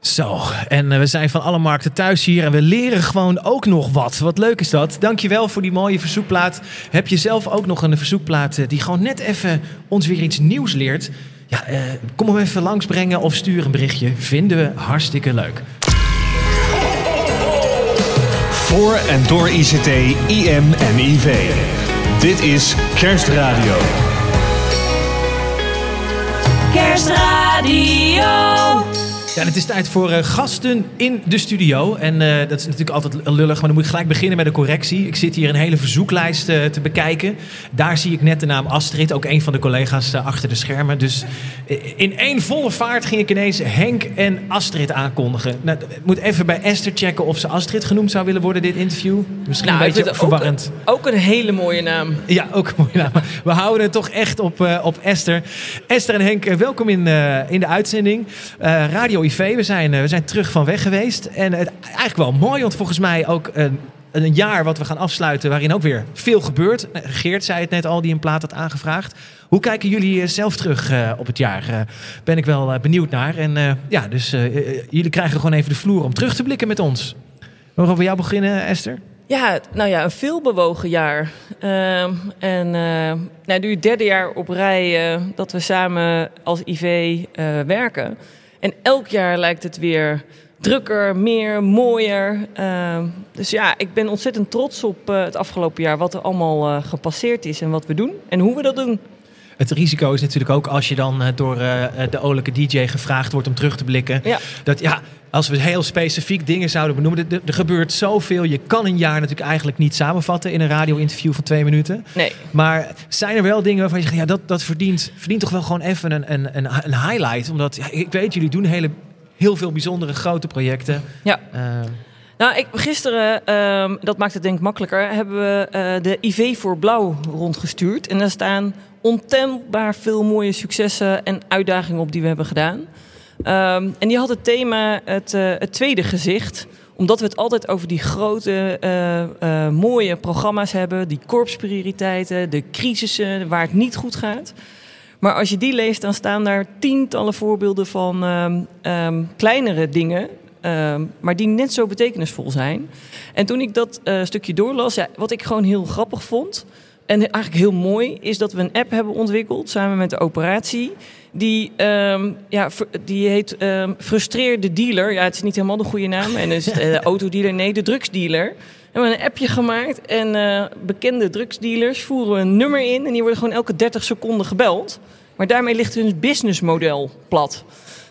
Speaker 3: Zo, en eh, we zijn van alle markten thuis hier en we leren gewoon ook nog wat. Wat leuk is dat. Dankjewel voor die mooie verzoekplaat. Heb je zelf ook nog een verzoekplaat eh, die gewoon net even ons weer iets nieuws leert? Ja, eh, kom hem even langsbrengen of stuur een berichtje. Vinden we hartstikke leuk.
Speaker 1: Voor en door ICT, IM en IV. Dit is Kerstradio.
Speaker 15: Kerstradio.
Speaker 3: Ja, het is tijd voor eh, gasten in de studio. En eh, dat is natuurlijk altijd lullig, maar dan moet ik gelijk beginnen met een correctie. Ik zit hier een hele verzoeklijst eh, te bekijken. Daar zie ik net de naam Astrid, ook een van de collega's achter de schermen. Dus in één volle vaart ging ik ineens Henk en Astrid aankondigen. Nou, ik moet even bij Esther checken of ze Astrid genoemd zou willen worden, dit interview. Misschien
Speaker 21: Nou,
Speaker 3: een beetje
Speaker 21: ook
Speaker 3: verwarrend.
Speaker 21: Ook een hele mooie naam.
Speaker 3: Ja, ook een mooie naam. We houden het toch echt op, op Esther. Esther en Henk, welkom in, in de uitzending. Radio IV, we zijn, eh, we zijn terug van weg geweest. En het, eigenlijk wel mooi, want volgens mij ook een, een jaar wat we gaan afsluiten... waarin ook weer veel gebeurt. Nou, Geert zei het net al, die een plaat had aangevraagd. Hoe kijken jullie eh, zelf terug eh, op het jaar? Eh, ben ik wel eh, benieuwd naar. En eh, ja, dus eh, eh, jullie krijgen gewoon even de vloer om terug te blikken met ons. Mogen we jou beginnen, Esther?
Speaker 21: Ja, nou ja, een veelbewogen jaar. Ehm, en eh, nou, nu het derde jaar op rij eh, dat we samen als IV eh, werken. En elk jaar lijkt het weer drukker, meer, mooier. Ehm, dus ja, ik ben ontzettend trots op eh, het afgelopen jaar. Wat er allemaal eh, gepasseerd is en wat we doen. En hoe we dat doen.
Speaker 3: Het risico is natuurlijk ook als je dan eh, door de olijke DJ gevraagd wordt om terug te blikken.
Speaker 21: Ja.
Speaker 3: Dat ja, als we heel specifiek dingen zouden benoemen. Er, er gebeurt zoveel. Je kan een jaar natuurlijk eigenlijk niet samenvatten in een radio-interview van twee minuten.
Speaker 21: Nee.
Speaker 3: Maar zijn er wel dingen waarvan je zegt, ja, dat, dat verdient, verdient toch wel gewoon even een, een, een, een highlight. Omdat ik weet, jullie doen hele, heel veel bijzondere grote projecten.
Speaker 21: Ja.
Speaker 3: Eh,
Speaker 21: Nou, ik, gisteren, ehm, dat maakt het denk ik makkelijker, hebben we eh, de IV voor Blauw rondgestuurd. En daar staan ontelbaar veel mooie successen en uitdagingen op die we hebben gedaan. Ehm, en die had het thema het, eh, het tweede gezicht omdat we het altijd over die grote, eh, eh, mooie programma's hebben. Die korpsprioriteiten, de crisissen waar het niet goed gaat. Maar als je die leest, dan staan daar tientallen voorbeelden van ehm, ehm, kleinere dingen. maar die net zo betekenisvol zijn. En toen ik dat stukje doorlas, ja, wat ik gewoon heel grappig vond. En eigenlijk heel mooi is dat we een app hebben ontwikkeld samen met de operatie. Die, ehm, ja, die heet ehm, Frustreer de Dealer. Ja, het is niet helemaal de goede naam. En is het eh, de autodealer? Nee, de drugsdealer. We hebben een appje gemaakt en eh, bekende drugsdealers voeren een nummer in. En die worden gewoon elke 30 seconden gebeld. Maar daarmee ligt hun businessmodel plat.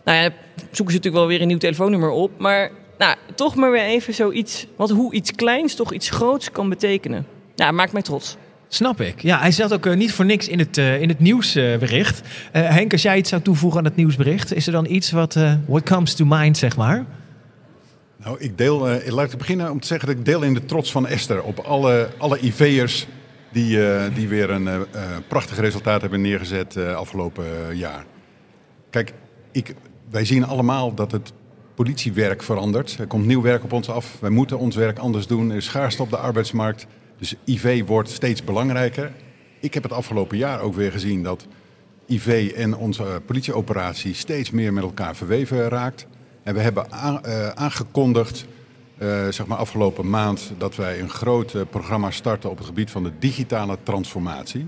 Speaker 21: Nou ja, zoeken ze natuurlijk wel weer een nieuw telefoonnummer op. Maar nou, toch maar weer even zoiets, wat hoe iets kleins toch iets groots kan betekenen. Ja, maakt mij trots.
Speaker 3: Snap ik. Ja, hij zat ook eh, niet voor niks in het, eh, in het nieuwsbericht. Eh, Henk, als jij iets zou toevoegen aan het nieuwsbericht, is er dan iets wat what comes to mind, zeg maar?
Speaker 22: Nou, ik deel, laat ik beginnen om te zeggen dat ik deel in de trots van Esther op alle, alle IV'ers die, die weer een prachtig resultaat hebben neergezet afgelopen jaar. Kijk, ik, wij zien allemaal dat het politiewerk verandert. Er komt nieuw werk op ons af. Wij moeten ons werk anders doen. Er is schaarste op de arbeidsmarkt. Dus IV wordt steeds belangrijker. Ik heb het afgelopen jaar ook weer gezien dat IV en onze politieoperatie steeds meer met elkaar verweven raakt. En we hebben eh, aangekondigd, eh, zeg maar afgelopen maand, dat wij een groot eh, programma starten op het gebied van de digitale transformatie.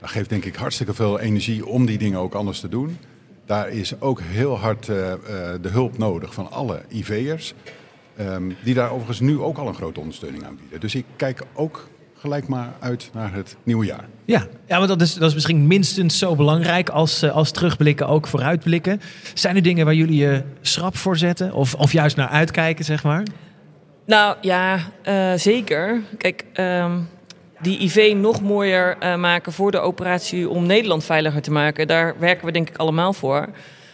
Speaker 22: Dat geeft denk ik hartstikke veel energie om die dingen ook anders te doen. Daar is ook heel hard de hulp nodig van alle IV'ers. Ehm, die daar overigens nu ook al een grote ondersteuning aan bieden. Dus ik kijk ook gelijk maar uit naar het nieuwe jaar.
Speaker 3: Ja, ja maar dat is, dat is misschien minstens zo belangrijk als, eh, als terugblikken, ook vooruitblikken. Zijn er dingen waar jullie je schrap voor zetten? Of, of juist naar uitkijken, zeg maar?
Speaker 21: Nou ja, eh, zeker. Kijk, ehm, die IV nog mooier eh, maken voor de operatie om Nederland veiliger te maken, daar werken we denk ik allemaal voor.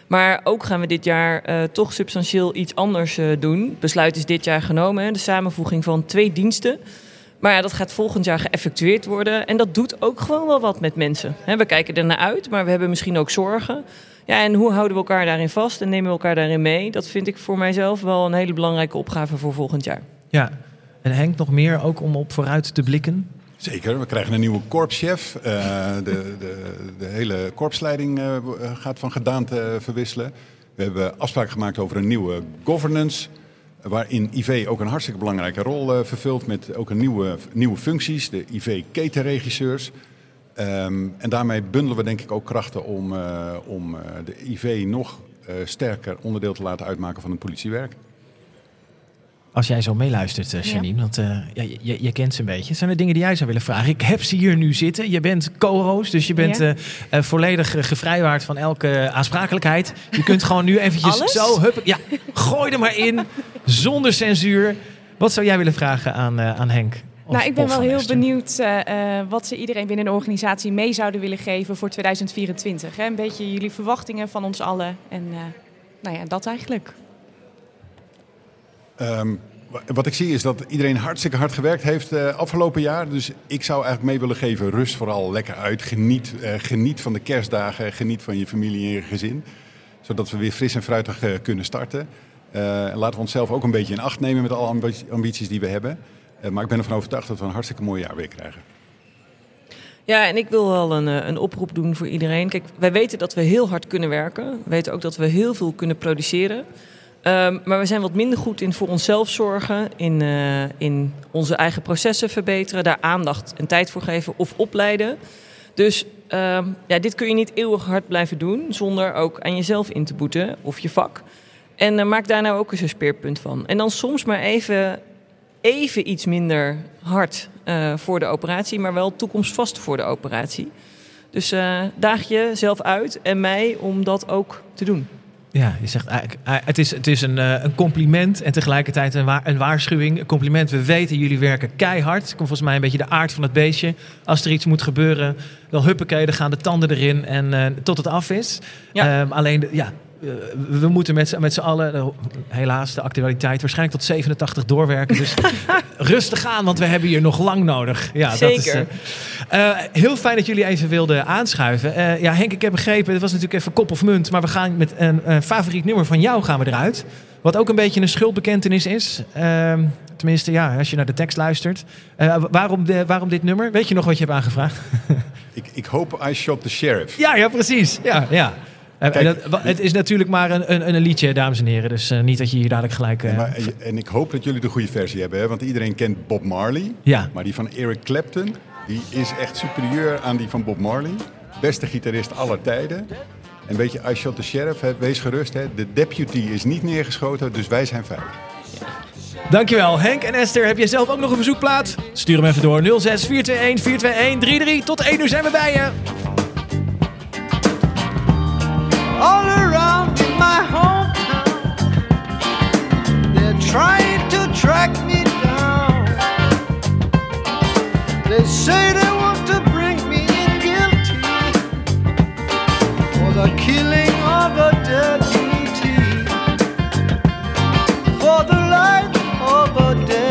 Speaker 21: Maar ook gaan we dit jaar eh, toch substantieel iets anders eh, doen. Besluit is dit jaar genomen, hè, de samenvoeging van twee diensten. Maar ja, dat gaat volgend jaar geëffectueerd worden. En dat doet ook gewoon wel wat met mensen. We kijken er naar uit, maar we hebben misschien ook zorgen. Ja, en hoe houden we elkaar daarin vast en nemen we elkaar daarin mee? Dat vind ik voor mijzelf wel een hele belangrijke opgave voor volgend jaar.
Speaker 3: Ja. En Henk, nog meer ook om op vooruit te blikken?
Speaker 22: Zeker, we krijgen een nieuwe korpschef. Eh, de, de, de hele korpsleiding eh, gaat van gedaante eh, verwisselen. We hebben afspraken gemaakt over een nieuwe governance. Waarin IV ook een hartstikke belangrijke rol eh, vervult met ook een nieuwe, nieuwe functies. De IV-ketenregisseurs. Ehm, en daarmee bundelen we denk ik ook krachten om, eh, om eh, de IV nog eh, sterker onderdeel te laten uitmaken van het politiewerk.
Speaker 3: Als jij zo meeluistert, eh, Janine, want eh, ja, je, je kent ze een beetje. Zijn er dingen die jij zou willen vragen? Ik heb ze hier nu zitten. Je bent co-host, dus je bent
Speaker 5: Ja.
Speaker 3: eh, volledig gevrijwaard van elke aansprakelijkheid. Je kunt gewoon nu eventjes
Speaker 5: Alles?
Speaker 3: zo, hup, ja, gooi er maar in, zonder censuur. Wat zou jij willen vragen aan, aan Henk? Of-
Speaker 5: nou, ik ben wel heel benieuwd wat ze iedereen binnen de organisatie mee zouden willen geven voor 2024. Hè? Een beetje jullie verwachtingen van ons allen. En eh, nou ja, dat eigenlijk.
Speaker 22: Ehm, wa- wat ik zie is dat iedereen hartstikke hard gewerkt heeft eh, afgelopen jaar. Dus ik zou eigenlijk mee willen geven, rust vooral lekker uit. Geniet, eh, geniet van de kerstdagen, geniet van je familie en je gezin. Zodat we weer fris en fruitig eh, kunnen starten. En laten we onszelf ook een beetje in acht nemen met alle ambi- ambities die we hebben. Maar ik ben ervan overtuigd dat we een hartstikke mooi jaar weer krijgen.
Speaker 21: Ja, en ik wil wel een, een oproep doen voor iedereen. Kijk, wij weten dat we heel hard kunnen werken. We weten ook dat we heel veel kunnen produceren. Ehm, maar we zijn wat minder goed in voor onszelf zorgen, in, eh, in onze eigen processen verbeteren, daar aandacht en tijd voor geven of opleiden. Dus ehm, ja, dit kun je niet eeuwig hard blijven doen zonder ook aan jezelf in te boeten of je vak. En eh, maak daar nou ook eens een speerpunt van. En dan soms maar even, even iets minder hard eh, voor de operatie, maar wel toekomstvast voor de operatie. Dus daag jezelf uit en mij om dat ook te doen.
Speaker 3: Ja, je zegt eigenlijk, eh, het is, het is een, eh, een compliment en tegelijkertijd een, een waarschuwing. Een compliment, we weten jullie werken keihard. Het komt volgens mij een beetje de aard van het beestje. Als er iets moet gebeuren, dan huppakee, dan gaan de tanden erin en eh, tot het af is. Ehm, alleen, ja, we moeten met, z'n- met z'n allen, eh, helaas de actualiteit, waarschijnlijk tot 87 doorwerken. Dus rustig aan, want we hebben hier nog lang nodig. Ja, Dat is,
Speaker 21: Zeker.
Speaker 3: eh, eh, heel fijn dat jullie even wilden aanschuiven. Eh, ja, Henk, ik heb begrepen, het was natuurlijk even kop of munt, maar we gaan met een, eh, favoriet nummer van jou gaan we eruit. Wat ook een beetje een schuldbekentenis is. Ehm, tenminste, ja, als je naar de tekst luistert. Eh, waarom, de, waarom dit nummer? Weet je nog wat je hebt aangevraagd?
Speaker 22: Ik, ik hoop I Shot the Sheriff.
Speaker 3: ja, ja, precies. Ja, ja. Eh, en dat- wa- het is natuurlijk maar een, een, een liedje, dames en heren. Dus eh, niet dat je hier dadelijk gelijk... eh,
Speaker 22: Maar, en ik hoop dat jullie de goede versie hebben, hè? want iedereen kent Bob Marley.
Speaker 3: Ja.
Speaker 22: Maar die van Eric Clapton, die is echt superieur aan die van Bob Marley. Beste gitarist aller tijden. En weet je, I Shot the Sheriff, hè, wees gerust, hè? de deputy is niet neergeschoten, dus wij zijn veilig.
Speaker 3: Dankjewel. Henk en Esther, heb jij zelf ook nog een verzoekplaat? Stuur hem even door. 06 421 421 33. Tot 1 uur zijn we bij je.
Speaker 23: All around my hometown. They're trying to track me down. They say they want to bring me in guilty for the killing of a deputy. For the life of a.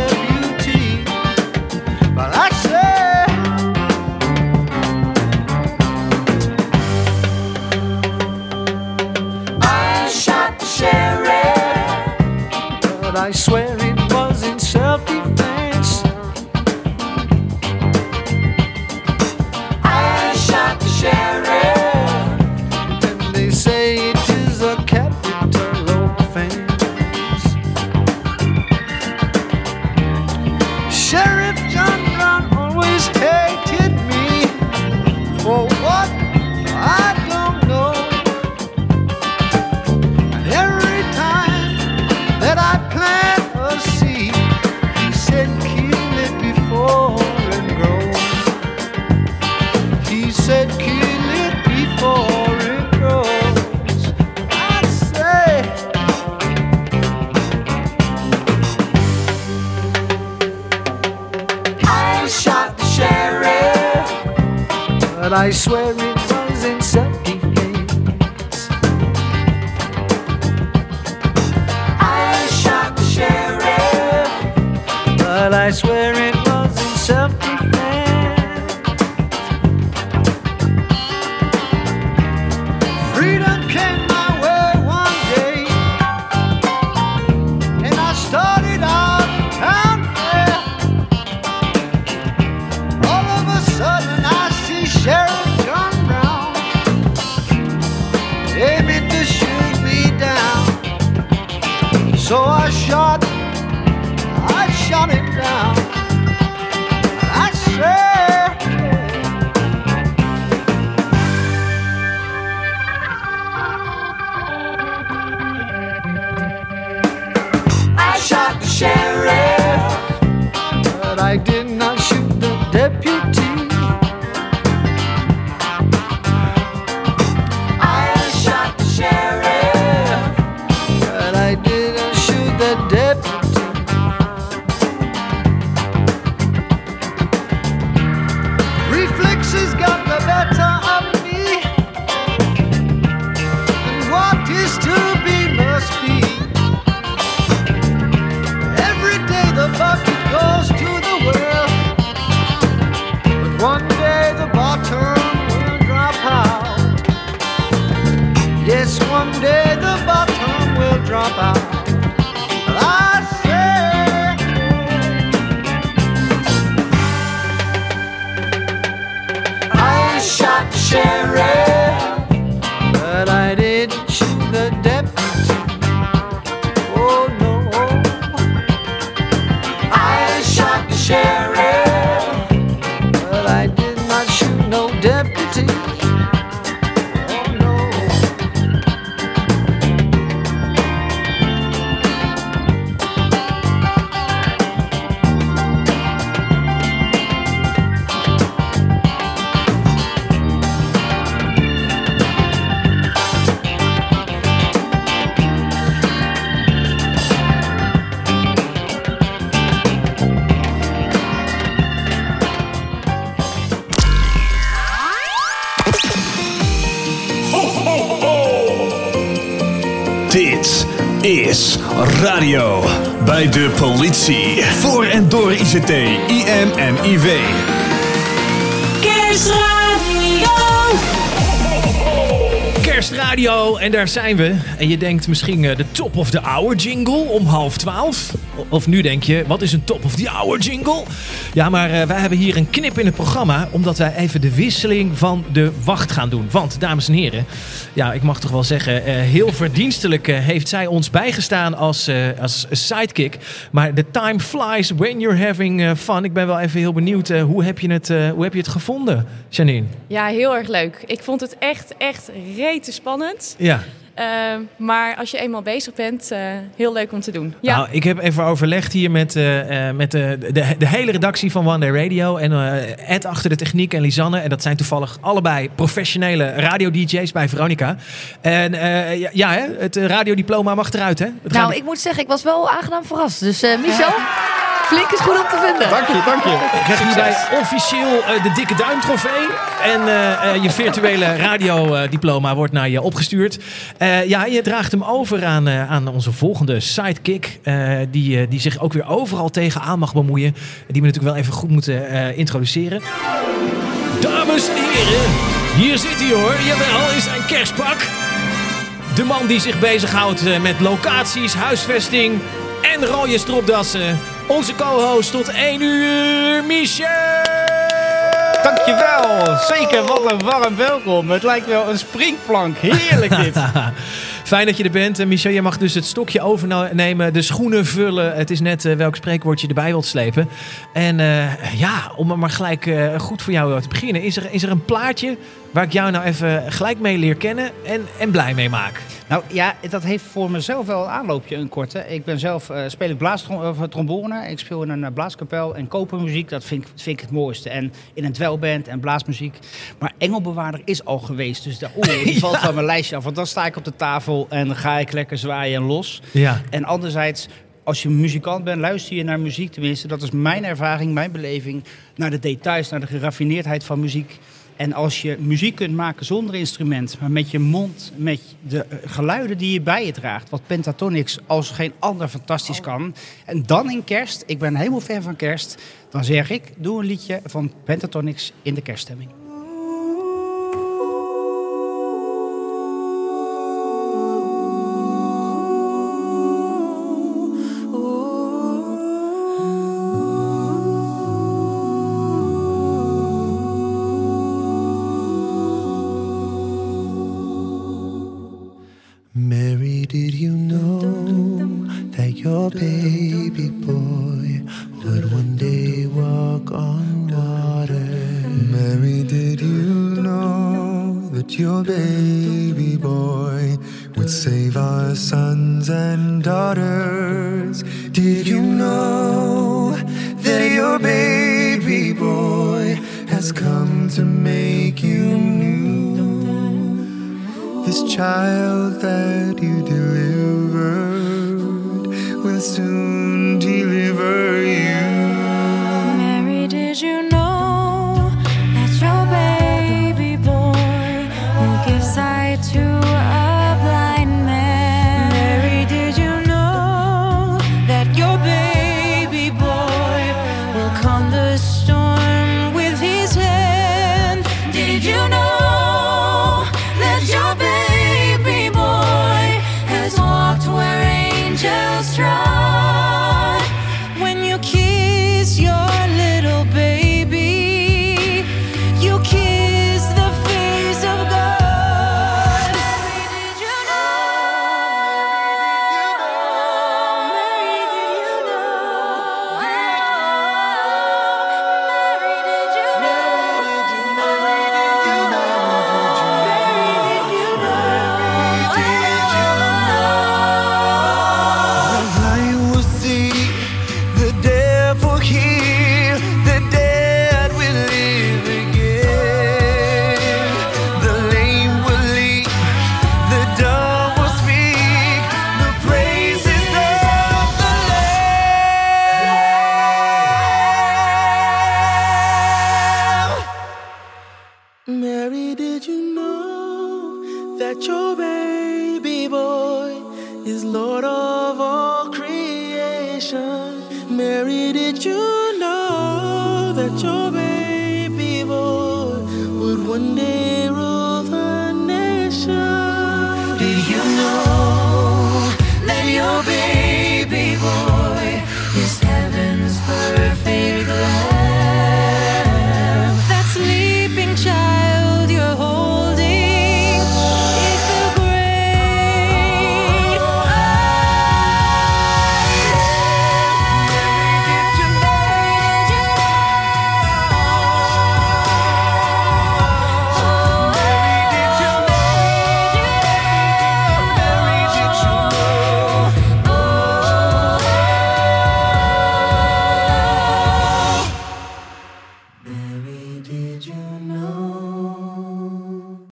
Speaker 23: I swear
Speaker 1: radio bij de politie. Voor en door ICT, IM en IV.
Speaker 15: Kerstradio.
Speaker 3: Kerstradio en daar zijn we. En je denkt misschien eh, de top of the hour jingle om half twaalf. Of nu denk je, wat is een top of the hour jingle? Ja, maar eh, wij hebben hier een knip in het programma. Omdat wij even de wisseling van de wacht gaan doen. Want, dames en heren, ja, ik mag toch wel zeggen, eh, heel verdienstelijk eh, heeft zij ons bijgestaan als, als sidekick. Maar the time flies when you're having fun. Ik ben wel even heel benieuwd, hoe, heb je het, hoe heb je het gevonden, Janine?
Speaker 5: Ja, heel erg leuk. Ik vond het echt, echt rete spannend.
Speaker 3: Ja.
Speaker 5: Eh, maar als je eenmaal bezig bent, eh, heel leuk om te doen. Ja.
Speaker 3: Nou, ik heb even overlegd hier met, eh, eh, met de, de, de hele redactie van One Day Radio. En eh, Ed achter de techniek en Lisanne. En dat zijn toevallig allebei professionele radio-dj's bij Veronica. En eh, ja, ja, hè, het radiodiploma mag eruit, hè? Het
Speaker 4: Nou,
Speaker 3: gaat-
Speaker 4: ik moet zeggen, ik was wel aangenaam verrast. Dus eh, Michel, flink is goed om te vinden.
Speaker 22: Dank je, dank je.
Speaker 3: Ik krijg hierbij officieel eh, de dikke duimtrofee. En eh, eh, je virtuele radiodiploma wordt naar je opgestuurd. Eh, ja, je draagt hem over aan, eh, aan onze volgende sidekick. eh, die, eh, die zich ook weer overal tegenaan mag bemoeien. Die we natuurlijk wel even goed moeten eh, introduceren. Dames en heren, hier zit hij hoor. Jawel, in zijn kerstpak. De man die zich bezighoudt met locaties, huisvesting en rode stropdassen. Onze co-host tot 1 uur, Michel!
Speaker 24: Dankjewel, zeker. Wat een warm welkom. Het lijkt wel een springplank. Heerlijk dit.
Speaker 3: Fijn dat je er bent. Eh, Michel, jij mag dus het stokje overnemen, de schoenen vullen. Het is net eh, welk spreekwoord je erbij wilt slepen. En eh, ja, om maar gelijk eh, goed voor jou te beginnen. Is er, is er een plaatje waar ik jou nou even gelijk mee leer kennen en, en blij mee maak?
Speaker 24: Nou ja, dat heeft voor mezelf wel een aanloopje, een korte. Ik ben zelf, eh speel ik blaastrombone. Ik speel in een blaaskapel en kopermuziek. Dat vind ik, vind ik het mooiste. En in een dwelband en blaasmuziek. Maar Engelbewaarder is al geweest. Dus de, oeh, die valt van mijn lijstje af. Want dan sta ik op de tafel en ga ik lekker zwaaien en los.
Speaker 3: Ja.
Speaker 24: En anderzijds, als je muzikant bent, luister je naar muziek. Tenminste, dat is mijn ervaring, mijn beleving. Naar de details, naar de geraffineerdheid van muziek. En als je muziek kunt maken zonder instrument, maar met je mond, met de eh, geluiden die je bij je draagt, wat Pentatonix als geen ander fantastisch kan. En dan in kerst, ik ben helemaal fan van kerst, dan zeg ik, doe een liedje van Pentatonix in de kerststemming.